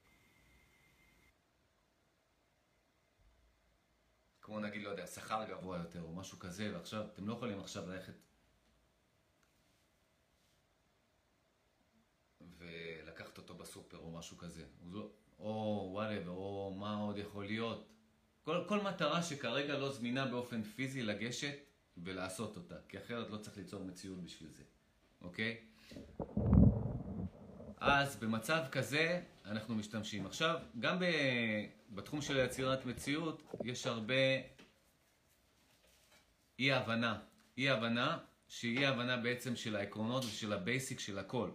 כמו נגיד, לא יודע, שכר גבוה יותר, או משהו כזה, ועכשיו, אתם לא יכולים עכשיו ללכת ולקחת אותו בסופר, או משהו כזה. או whatever, או מה עוד יכול להיות. כל, כל מטרה שכרגע לא זמינה באופן פיזי לגשת ולעשות אותה, כי אחרת לא צריך ליצור מציאות בשביל זה, אוקיי? אז במצב כזה אנחנו משתמשים. עכשיו, גם בתחום של יצירת מציאות יש הרבה אי הבנה. אי הבנה שהיא אי הבנה בעצם של העקרונות ושל ה basic של הכל.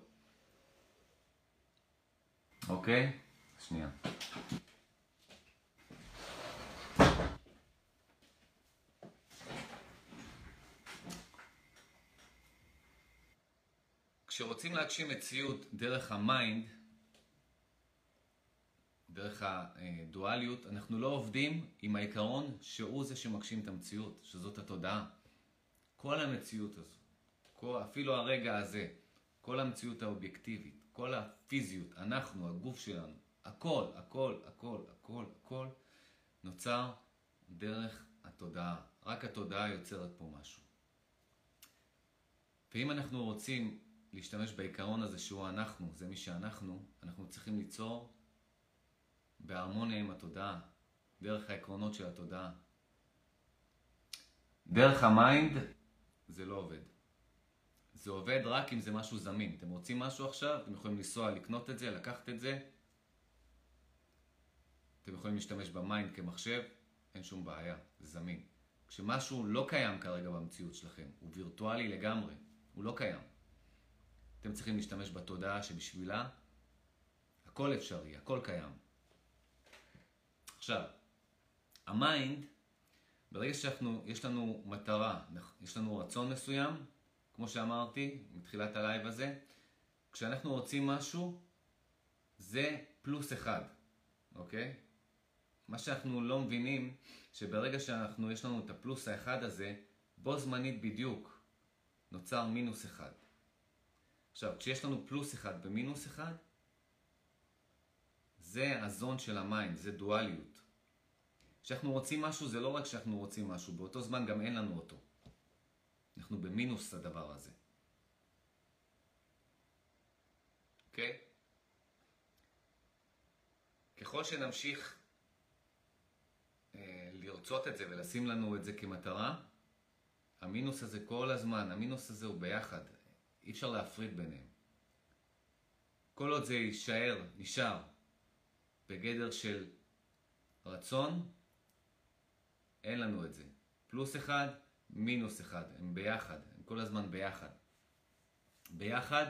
אוקיי? שנייה. כשרוצים להגשים מציאות דרך ה mind, דרך הדואליות, אנחנו לא עובדים עם העיקרון שהוא זה שמגשים את המציאות, שזאת התודעה. כל המציאות הזו, כל, אפילו הרגע הזה, כל המציאות האובייקטיבית, כל הפיזיות, אנחנו, הגוף שלנו, הכל, הכל, הכל, הכל, הכל, נוצר דרך התודעה. רק התודעה יוצרת פה משהו. ואם אנחנו רוצים להשתמש בעיקרון הזה שהוא אנחנו, זה מי שאנחנו, אנחנו צריכים ליצור בהרמוניה עם התודעה, דרך העקרונות של התודעה. דרך ה mind זה לא עובד. זה עובד רק אם זה משהו זמין. אתם רוצים משהו עכשיו, אתם יכולים לנסוע, לקנות את זה, לקחת את זה. אתם יכולים להשתמש ב mind כמחשב, אין שום בעיה, זה זמין. כשמשהו לא קיים כרגע במציאות שלכם, הוא וירטואלי לגמרי, הוא לא קיים. אתם צריכים להשתמש בתודעה שבשבילה הכל אפשרי, הכל קיים. עכשיו, ה mind, ברגע שיש לנו מטרה, יש לנו רצון מסוים, כמו שאמרתי מתחילת ה live הזה, כשאנחנו רוצים משהו, זה פלוס אחד, אוקיי? מה שאנחנו לא מבינים, שברגע שאנחנו, יש לנו את הפלוס האחד הזה, בו זמנית בדיוק נוצר מינוס אחד. עכשיו, כשיש לנו פלוס אחד במינוס אחד, זה ה zone של ה mind, זה דואליות. כשאנחנו רוצים משהו, זה לא רק שאנחנו רוצים משהו, באותו זמן גם אין לנו אותו. אנחנו במינוס הדבר הזה. אוקיי? Okay? ככל שנמשיך אה, לרצות את זה ולשים לנו את זה כמטרה, המינוס הזה כל הזמן, המינוס הזה הוא ביחד. אי אפשר להפריד ביניהם. כל עוד זה יישאר, נשאר, בגדר של רצון, אין לנו את זה. פלוס אחד, מינוס אחד, הם ביחד, הם כל הזמן ביחד. ביחד,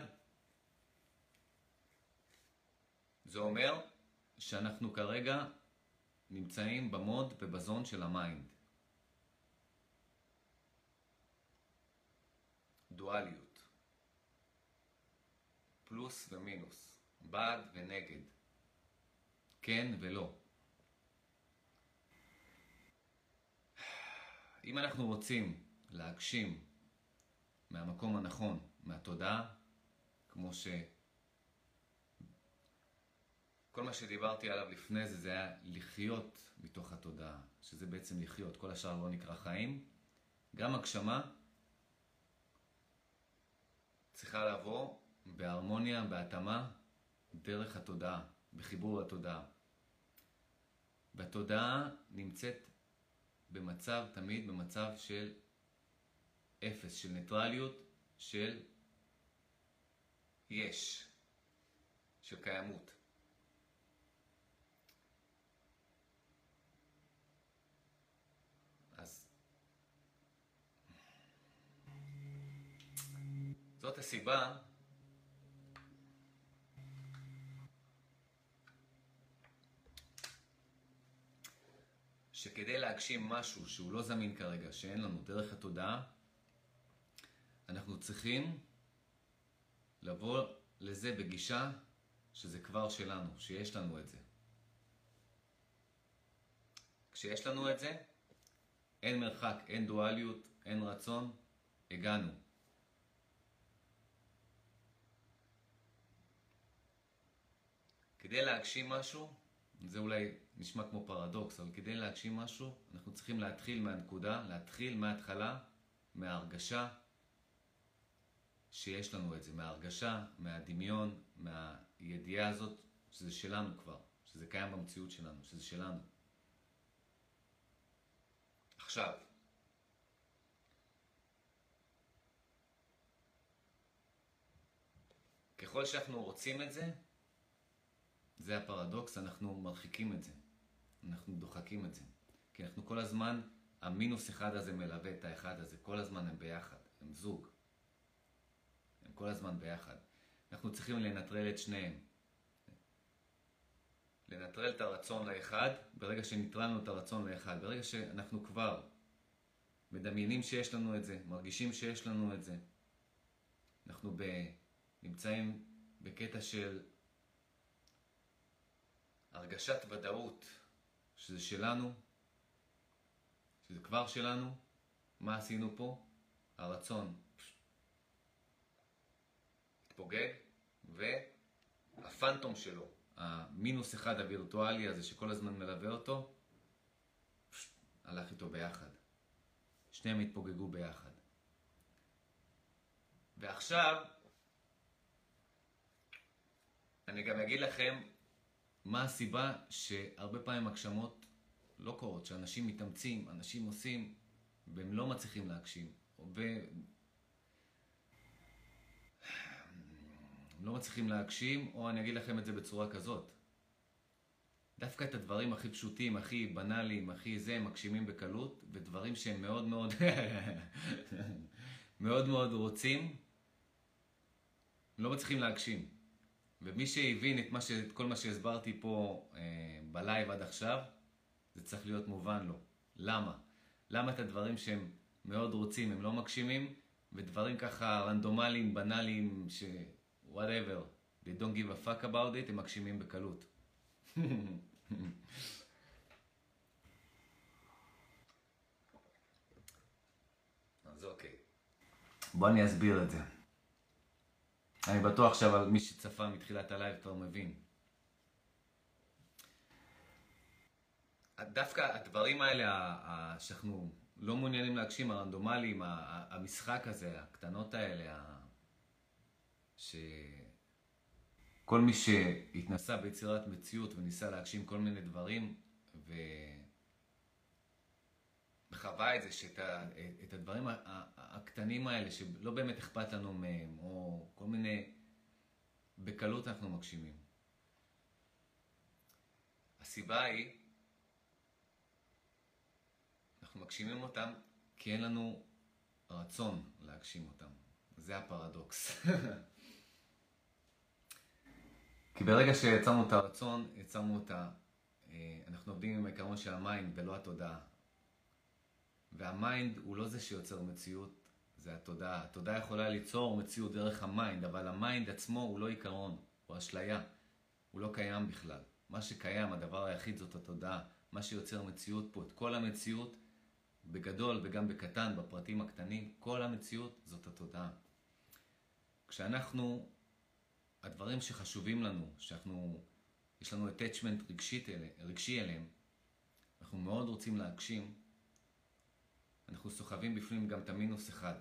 זה אומר שאנחנו כרגע נמצאים ב mode וב zone של ה mind. דואליות. פלוס ומינוס, בעד ונגד, כן ולא. אם אנחנו רוצים להגשים מהמקום הנכון, מהתודעה, כמו ש... כל מה שדיברתי עליו לפני זה, זה היה לחיות מתוך התודעה, שזה בעצם לחיות, כל השאר לא נקרא חיים. גם הגשמה צריכה לבוא בהרמוניה, בהתאמה, דרך התודעה, בחיבור לתודעה. והתודעה נמצאת במצב, תמיד במצב של אפס, של ניטרליות, של יש, של קיימות. אז זאת הסיבה שכדי להגשים משהו שהוא לא זמין כרגע, שאין לנו דרך התודעה, אנחנו צריכים לבוא לזה בגישה שזה כבר שלנו, שיש לנו את זה. כשיש לנו את זה, אין מרחק, אין דואליות, אין רצון, הגענו. כדי להגשים משהו, זה אולי נשמע כמו פרדוקס, אבל כדי להגשים משהו, אנחנו צריכים להתחיל מהנקודה, להתחיל מההתחלה, מההרגשה שיש לנו את זה, מההרגשה, מהדמיון, מהידיעה הזאת, שזה שלנו כבר, שזה קיים במציאות שלנו, שזה שלנו. עכשיו, ככל שאנחנו רוצים את זה, זה הפרדוקס, אנחנו מרחיקים את זה. אנחנו דוחקים את זה. כי אנחנו כל הזמן, המינוס אחד הזה מלווה את האחד הזה, כל הזמן הם ביחד, הם זוג. הם כל הזמן ביחד. אנחנו צריכים לנטרל את שניהם. לנטרל את הרצון לאחד, ברגע שנטרלנו את הרצון לאחד, ברגע שאנחנו כבר מדמיינים שיש לנו את זה, מרגישים שיש לנו את זה, אנחנו ב... נמצאים בקטע של הרגשת ודאות שזה שלנו, שזה כבר שלנו, מה עשינו פה? הרצון התפוגג, והפנטום שלו, המינוס אחד הווירטואלי הזה שכל הזמן מלווה אותו, הלך איתו ביחד. שניהם התפוגגו ביחד. ועכשיו, אני גם אגיד לכם מה הסיבה שהרבה פעמים הגשמות לא קורות, שאנשים מתאמצים, אנשים עושים, והם לא מצליחים להגשים. ו... לא מצליחים להגשים, או אני אגיד לכם את זה בצורה כזאת. דווקא את הדברים הכי פשוטים, הכי בנאליים, הכי זה, הם מגשימים בקלות, ודברים שהם מאוד מאוד, מאוד מאוד רוצים, לא מצליחים להגשים. ומי שהבין את, ש... את כל מה שהסברתי פה אה, בלייב עד עכשיו, זה צריך להיות מובן לו. למה? למה את הדברים שהם מאוד רוצים הם לא מגשימים, ודברים ככה רנדומליים, בנאליים, ש... whatever, they don't give a fuck about it, הם מגשימים בקלות. אז אוקיי. בוא אני אסביר את זה. אני בטוח שכל מי שצפה מתחילת ה live כבר מבין. דווקא הדברים האלה שאנחנו לא מעוניינים להגשים, הרנדומליים, המשחק הזה, הקטנות האלה, שכל מי שהתנסה ביצירת מציאות וניסה להגשים כל מיני דברים, ו... חווה את זה, שאת ה, את הדברים הקטנים האלה, שלא באמת אכפת לנו מהם, או כל מיני, בקלות אנחנו מגשימים. הסיבה היא, אנחנו מגשימים אותם כי אין לנו רצון להגשים אותם. זה הפרדוקס. כי ברגע שיצרנו את הרצון, יצרנו את ה... אה, אנחנו עובדים עם העיקרון של ה mind ולא התודעה. וה mind הוא לא זה שיוצר מציאות, זה התודעה. התודעה יכולה ליצור מציאות דרך ה mind, אבל ה mind עצמו הוא לא עיקרון, הוא אשליה. הוא לא קיים בכלל. מה שקיים, הדבר היחיד זאת התודעה. מה שיוצר מציאות פה, את כל המציאות, בגדול וגם בקטן, בפרטים הקטנים, כל המציאות זאת התודעה. כשאנחנו, הדברים שחשובים לנו, שאנחנו, יש לנו attachment רגשי אליהם, אנחנו מאוד רוצים להגשים, אנחנו סוחבים בפנים גם את המינוס אחד,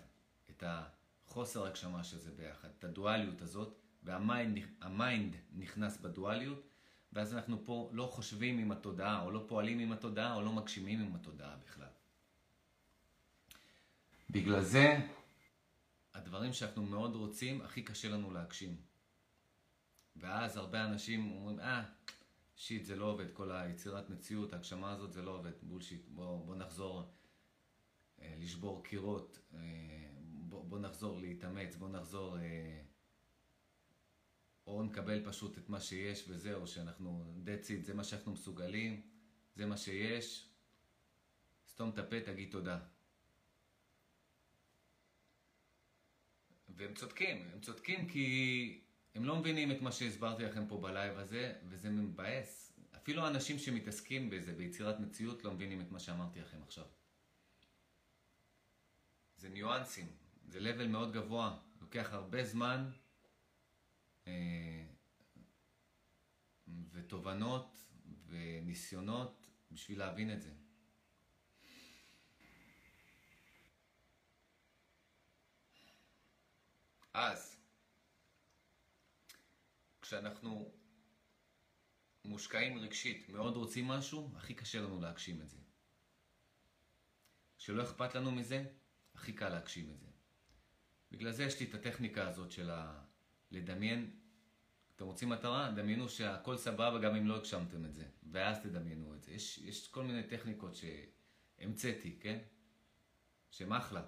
את החוסר הגשמה של זה ביחד, את הדואליות הזאת, והמיינד נכנס בדואליות, ואז אנחנו פה לא חושבים עם התודעה, או לא פועלים עם התודעה, או לא מגשימים עם התודעה בכלל. בגלל זה, הדברים שאנחנו מאוד רוצים, הכי קשה לנו להגשים. ואז הרבה אנשים אומרים, אה, שיט, זה לא עובד, כל היצירת מציאות, ההגשמה הזאת, זה לא עובד, בולשיט, בוא, בוא נחזור לשבור קירות, אה, בוא, נחזור להתאמץ, בוא נחזור, אה, או נקבל פשוט את מה שיש וזהו, שאנחנו, that's it, זה מה שאנחנו מסוגלים, זה מה שיש, סתום את הפה, תגיד תודה. והם צודקים, הם צודקים כי הם לא מבינים את מה שהסברתי לכם פה בלייב הזה, וזה מבאס. אפילו האנשים שמתעסקים בזה, ביצירת מציאות, לא מבינים את מה שאמרתי לכם עכשיו. זה ניואנסים, זה level מאוד גבוה, לוקח הרבה זמן אה, ותובנות וניסיונות בשביל להבין את זה. אז, כשאנחנו מושקעים רגשית, מאוד רוצים משהו, הכי קשה לנו להגשים את זה. כשלא אכפת לנו מזה, הכי קל להגשים את זה. בגלל זה יש לי את הטכניקה הזאת של ה... לדמיין. אתם רוצים מטרה? דמיינו שהכל סבבה גם אם לא הגשמתם את זה, ואז תדמיינו את זה. יש, יש כל מיני טכניקות שהמצאתי, כן? שהם אחלה.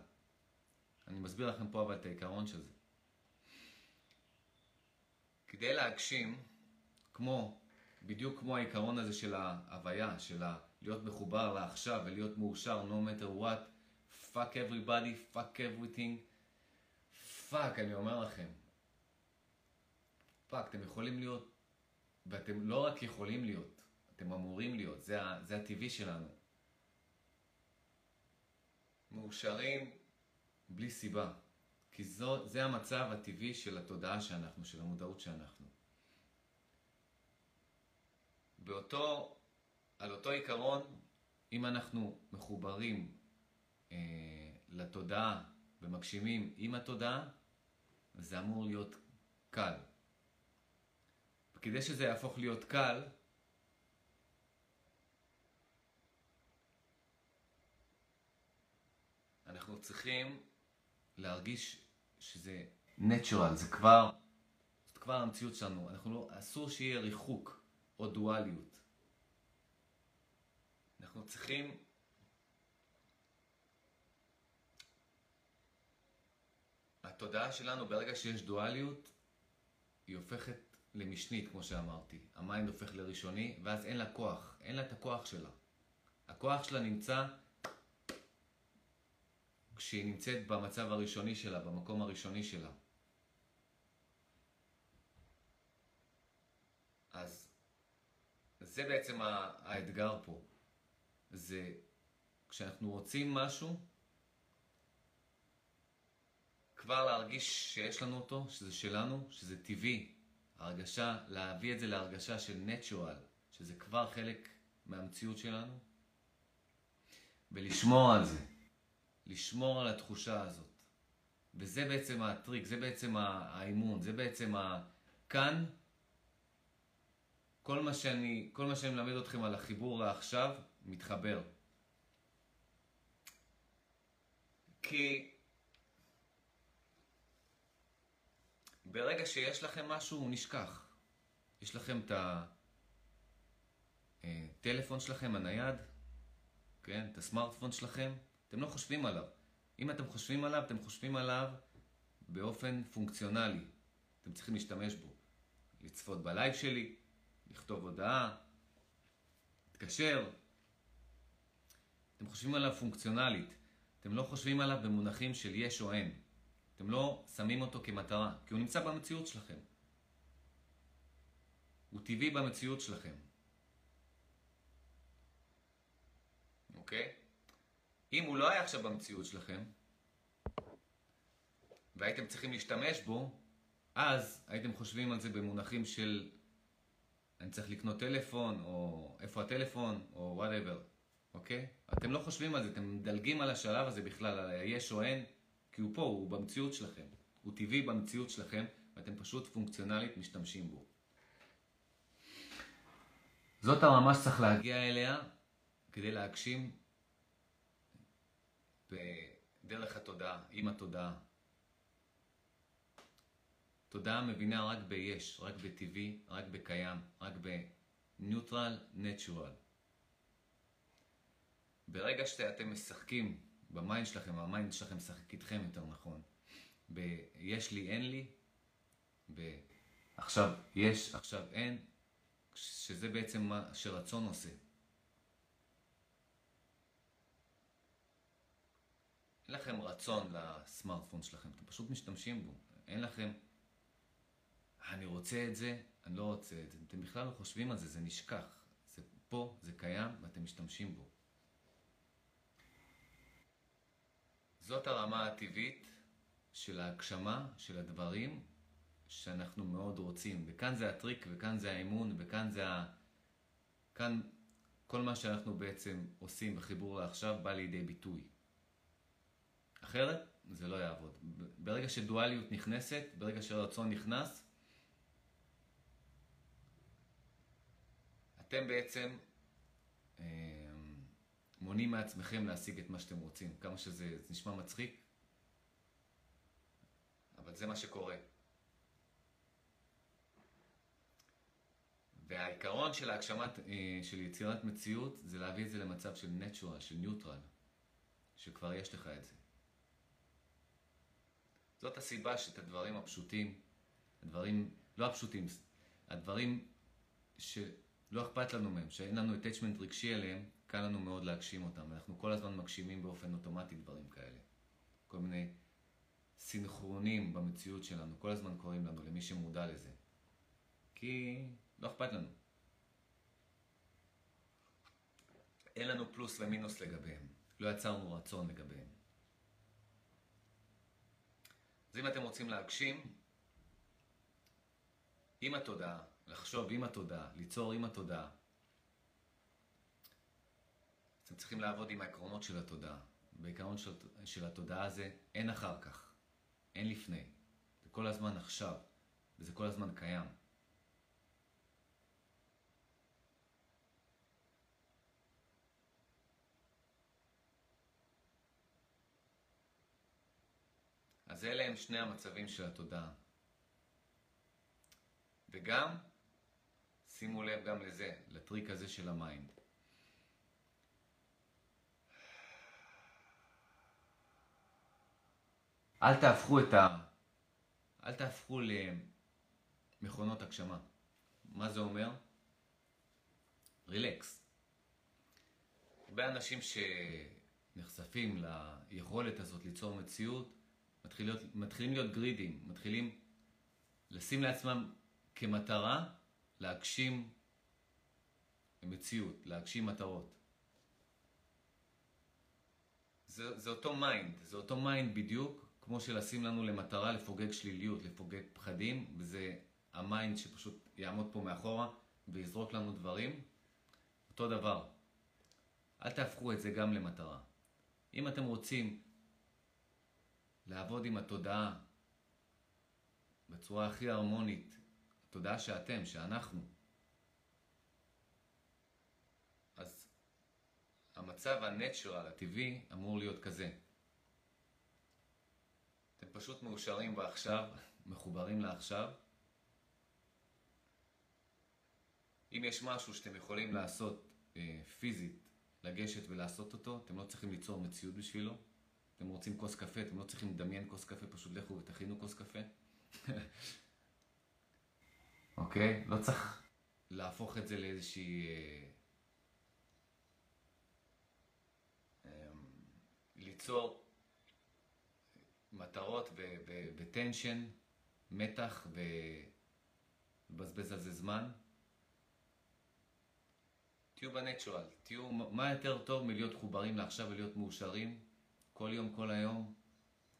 אני מסביר לכם פה אבל את העיקרון של זה. כדי להגשים, כמו, בדיוק כמו העיקרון הזה של ההוויה, של להיות מחובר לעכשיו ולהיות מאושר no matter what, fuck everybody, fuck everything, fuck, אני אומר לכם, fuck, אתם יכולים להיות, ואתם לא רק יכולים להיות, אתם אמורים להיות, זה, זה הטבעי שלנו. מאושרים בלי סיבה. כי זו, זה המצב הטבעי של התודעה שאנחנו, של המודעות שאנחנו. באותו, על אותו עיקרון, אם אנחנו מחוברים לתודעה ומגשימים עם התודעה, זה אמור להיות קל. וכדי שזה יהפוך להיות קל, אנחנו צריכים להרגיש שזה natural, זה כבר, זאת כבר המציאות שלנו. אנחנו לא, אסור שיהיה ריחוק או דואליות. אנחנו צריכים התודעה שלנו, ברגע שיש דואליות, היא הופכת למשנית, כמו שאמרתי. ה mind הופך לראשוני, ואז אין לה כוח. אין לה את הכוח שלה. הכוח שלה נמצא כשהיא נמצאת במצב הראשוני שלה, במקום הראשוני שלה. אז זה בעצם האתגר פה. זה כשאנחנו רוצים משהו, כבר להרגיש שיש לנו אותו, שזה שלנו, שזה טבעי. הרגשה, להביא את זה להרגשה של נטשואל, שזה כבר חלק מהמציאות שלנו, ולשמור על זה. לשמור על התחושה הזאת. וזה בעצם הטריק, זה בעצם האימון, זה בעצם ה... כאן, כל מה שאני, כל מה שאני מלמד אתכם על החיבור לעכשיו, מתחבר. כי ברגע שיש לכם משהו, הוא נשכח. יש לכם את הטלפון אה, שלכם, הנייד, כן? את הסמארטפון שלכם, אתם לא חושבים עליו. אם אתם חושבים עליו, אתם חושבים עליו באופן פונקציונלי. אתם צריכים להשתמש בו. לצפות בלייב שלי, לכתוב הודעה, להתקשר. אתם חושבים עליו פונקציונלית. אתם לא חושבים עליו במונחים של יש או אין. אתם לא שמים אותו כמטרה, כי הוא נמצא במציאות שלכם. הוא טבעי במציאות שלכם. אוקיי? אם הוא לא היה עכשיו במציאות שלכם, והייתם צריכים להשתמש בו, אז הייתם חושבים על זה במונחים של אני צריך לקנות טלפון, או איפה הטלפון, או וואטאבר, אוקיי? אתם לא חושבים על זה, אתם מדלגים על השלב הזה בכלל, על היש או אין, כי הוא פה, הוא במציאות שלכם. הוא טבעי במציאות שלכם, ואתם פשוט פונקציונלית משתמשים בו. זאת הרמה שצריך להגיע אליה כדי להגשים בדרך התודעה, עם התודעה. תודעה מבינה רק ביש, רק בטבעי, רק בקיים, רק ב neutral, natural. ברגע שאתם משחקים ב mind שלכם, ה mind שלכם משחק איתכם יותר נכון. ב-יש לי, אין לי, ב-עכשיו יש, עכשיו אין, שזה בעצם מה שרצון עושה. אין לכם רצון לסמארטפון שלכם, אתם פשוט משתמשים בו. אין לכם, אני רוצה את זה, אני לא רוצה את זה. אתם בכלל לא חושבים על זה, זה נשכח. זה פה, זה קיים, ואתם משתמשים בו. זאת הרמה הטבעית של ההגשמה של הדברים שאנחנו מאוד רוצים. וכאן זה הטריק, וכאן זה האמון, וכאן זה ה... כאן כל מה שאנחנו בעצם עושים בחיבור לעכשיו בא לידי ביטוי. אחרת זה לא יעבוד. ברגע שדואליות נכנסת, ברגע שרצון נכנס, אתם בעצם אה, מונעים מעצמכם להשיג את מה שאתם רוצים. כמה שזה נשמע מצחיק, אבל זה מה שקורה. והעיקרון של ההגשמת, אה, של יצירת מציאות, זה להביא את זה למצב של נטשורל, של ניוטרל, שכבר יש לך את זה. זאת הסיבה שאת הדברים הפשוטים, הדברים, לא הפשוטים, הדברים שלא אכפת לנו מהם, שאין לנו attachment רגשי אליהם, קל לנו מאוד להגשים אותם. אנחנו כל הזמן מגשימים באופן אוטומטי דברים כאלה. כל מיני סינכרונים במציאות שלנו, כל הזמן קוראים לנו, למי שמודע לזה. כי לא אכפת לנו. אין לנו פלוס ומינוס לגביהם. לא יצרנו רצון לגביהם. אז אם אתם רוצים להגשים, עם התודעה, לחשוב עם התודעה, ליצור עם התודעה, אתם צריכים לעבוד עם העקרונות של התודעה. בעיקרון של, של התודעה הזה אין אחר כך, אין לפני. זה כל הזמן עכשיו, וזה כל הזמן קיים. אז אלה הם שני המצבים של התודעה. וגם, שימו לב גם לזה, לטריק הזה של ה mind. אל תהפכו את ה... אל תהפכו למכונות הגשמה. מה זה אומר? Relax. הרבה אנשים שנחשפים ליכולת הזאת ליצור מציאות, מתחיל להיות, מתחילים להיות greedy ים, מתחילים לשים לעצמם כמטרה להגשים מציאות, להגשים מטרות. זה, זה אותו mind, זה אותו mind בדיוק כמו שלשים לנו למטרה לפוגג שליליות, לפוגג פחדים, וזה ה mind שפשוט יעמוד פה מאחורה ויזרוק לנו דברים. אותו דבר. אל תהפכו את זה גם למטרה. אם אתם רוצים לעבוד עם התודעה בצורה הכי הרמונית, התודעה שאתם, שאנחנו, אז המצב הנטשרל, הטבעי, אמור להיות כזה. אתם פשוט מאושרים בעכשיו, מחוברים לעכשיו. אם יש משהו שאתם יכולים לעשות אה, פיזית, לגשת ולעשות אותו, אתם לא צריכים ליצור מציאות בשבילו. אתם רוצים כוס קפה, אתם לא צריכים לדמיין כוס קפה, פשוט לכו ותכינו כוס קפה. אוקיי? לא צריך להפוך את זה לאיזושהי... אה, אה, ליצור מטרות וטנשן, מתח ולבזבז על זה זמן. תהיו בנטשורל, תהיו, מה יותר טוב מלהיות חוברים לעכשיו ולהיות מאושרים כל יום, כל היום,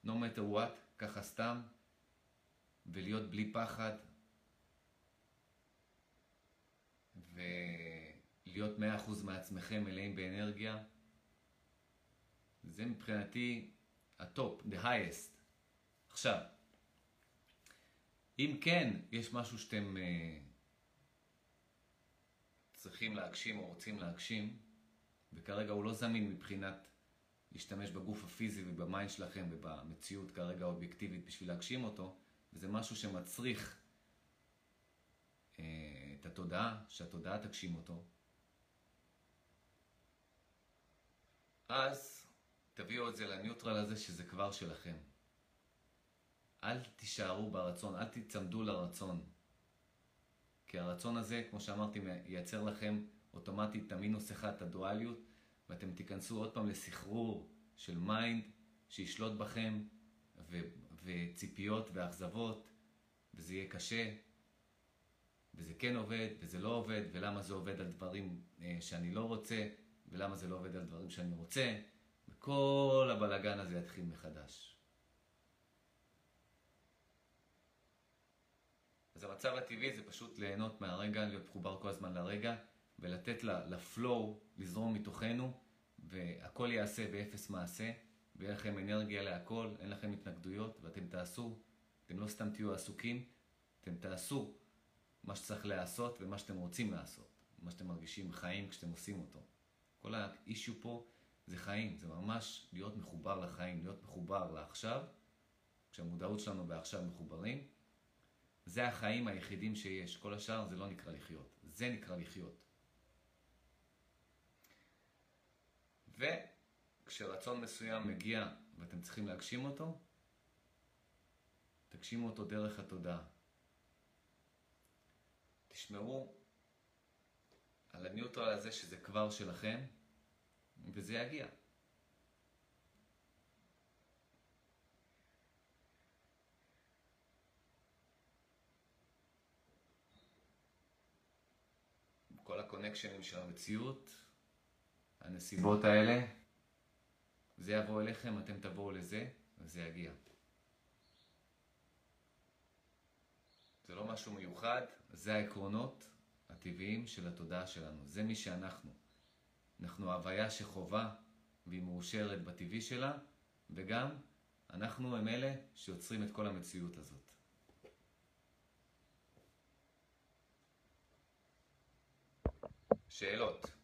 no matter what, ככה סתם, ולהיות בלי פחד, ולהיות מאה אחוז מעצמכם מלאים באנרגיה. זה מבחינתי הטופ, the highest. עכשיו, אם כן, יש משהו שאתם uh, צריכים להגשים או רוצים להגשים, וכרגע הוא לא זמין מבחינת להשתמש בגוף הפיזי וב mind שלכם ובמציאות כרגע האובייקטיבית בשביל להגשים אותו, וזה משהו שמצריך uh, את התודעה, שהתודעה תגשים אותו, אז תביאו את זה ל neutral הזה שזה כבר שלכם. אל תישארו ברצון, אל תצמדו לרצון. כי הרצון הזה, כמו שאמרתי, ייצר לכם אוטומטית את המינוס אחד, את הדואליות, ואתם תיכנסו עוד פעם לסחרור של mind שישלוט בכם, ו- וציפיות ואכזבות, וזה יהיה קשה, וזה כן עובד, וזה לא עובד, ולמה זה עובד על דברים אה, שאני לא רוצה, ולמה זה לא עובד על דברים שאני רוצה, וכל הבלגן הזה יתחיל מחדש. אז המצב הטבעי זה פשוט ליהנות מהרגע, להיות מחובר כל הזמן לרגע, ולתת לפלואו לזרום מתוכנו, והכל ייעשה באפס מעשה, ויהיה לכם אנרגיה להכל, אין לכם התנגדויות, ואתם תעשו, אתם לא סתם תהיו עסוקים, אתם תעשו מה שצריך לעשות ומה שאתם רוצים לעשות, מה שאתם מרגישים חיים כשאתם עושים אותו. כל האישיו פה זה חיים, זה ממש להיות מחובר לחיים, להיות מחובר לעכשיו, כשהמודעות שלנו בעכשיו מחוברים. זה החיים היחידים שיש, כל השאר זה לא נקרא לחיות, זה נקרא לחיות. וכשרצון מסוים מגיע ואתם צריכים להגשים אותו, תגשימו אותו דרך התודעה. תשמרו על הניוטרל הזה שזה כבר שלכם, וזה יגיע. כל הקונקשנים של המציאות, הנסיבות האלה, זה יבוא אליכם, אתם תבואו לזה, וזה יגיע. זה לא משהו מיוחד, זה העקרונות הטבעיים של התודעה שלנו. זה מי שאנחנו. אנחנו הוויה שחובה והיא מאושרת בטבעי שלה, וגם אנחנו הם אלה שיוצרים את כל המציאות הזאת. שאלות.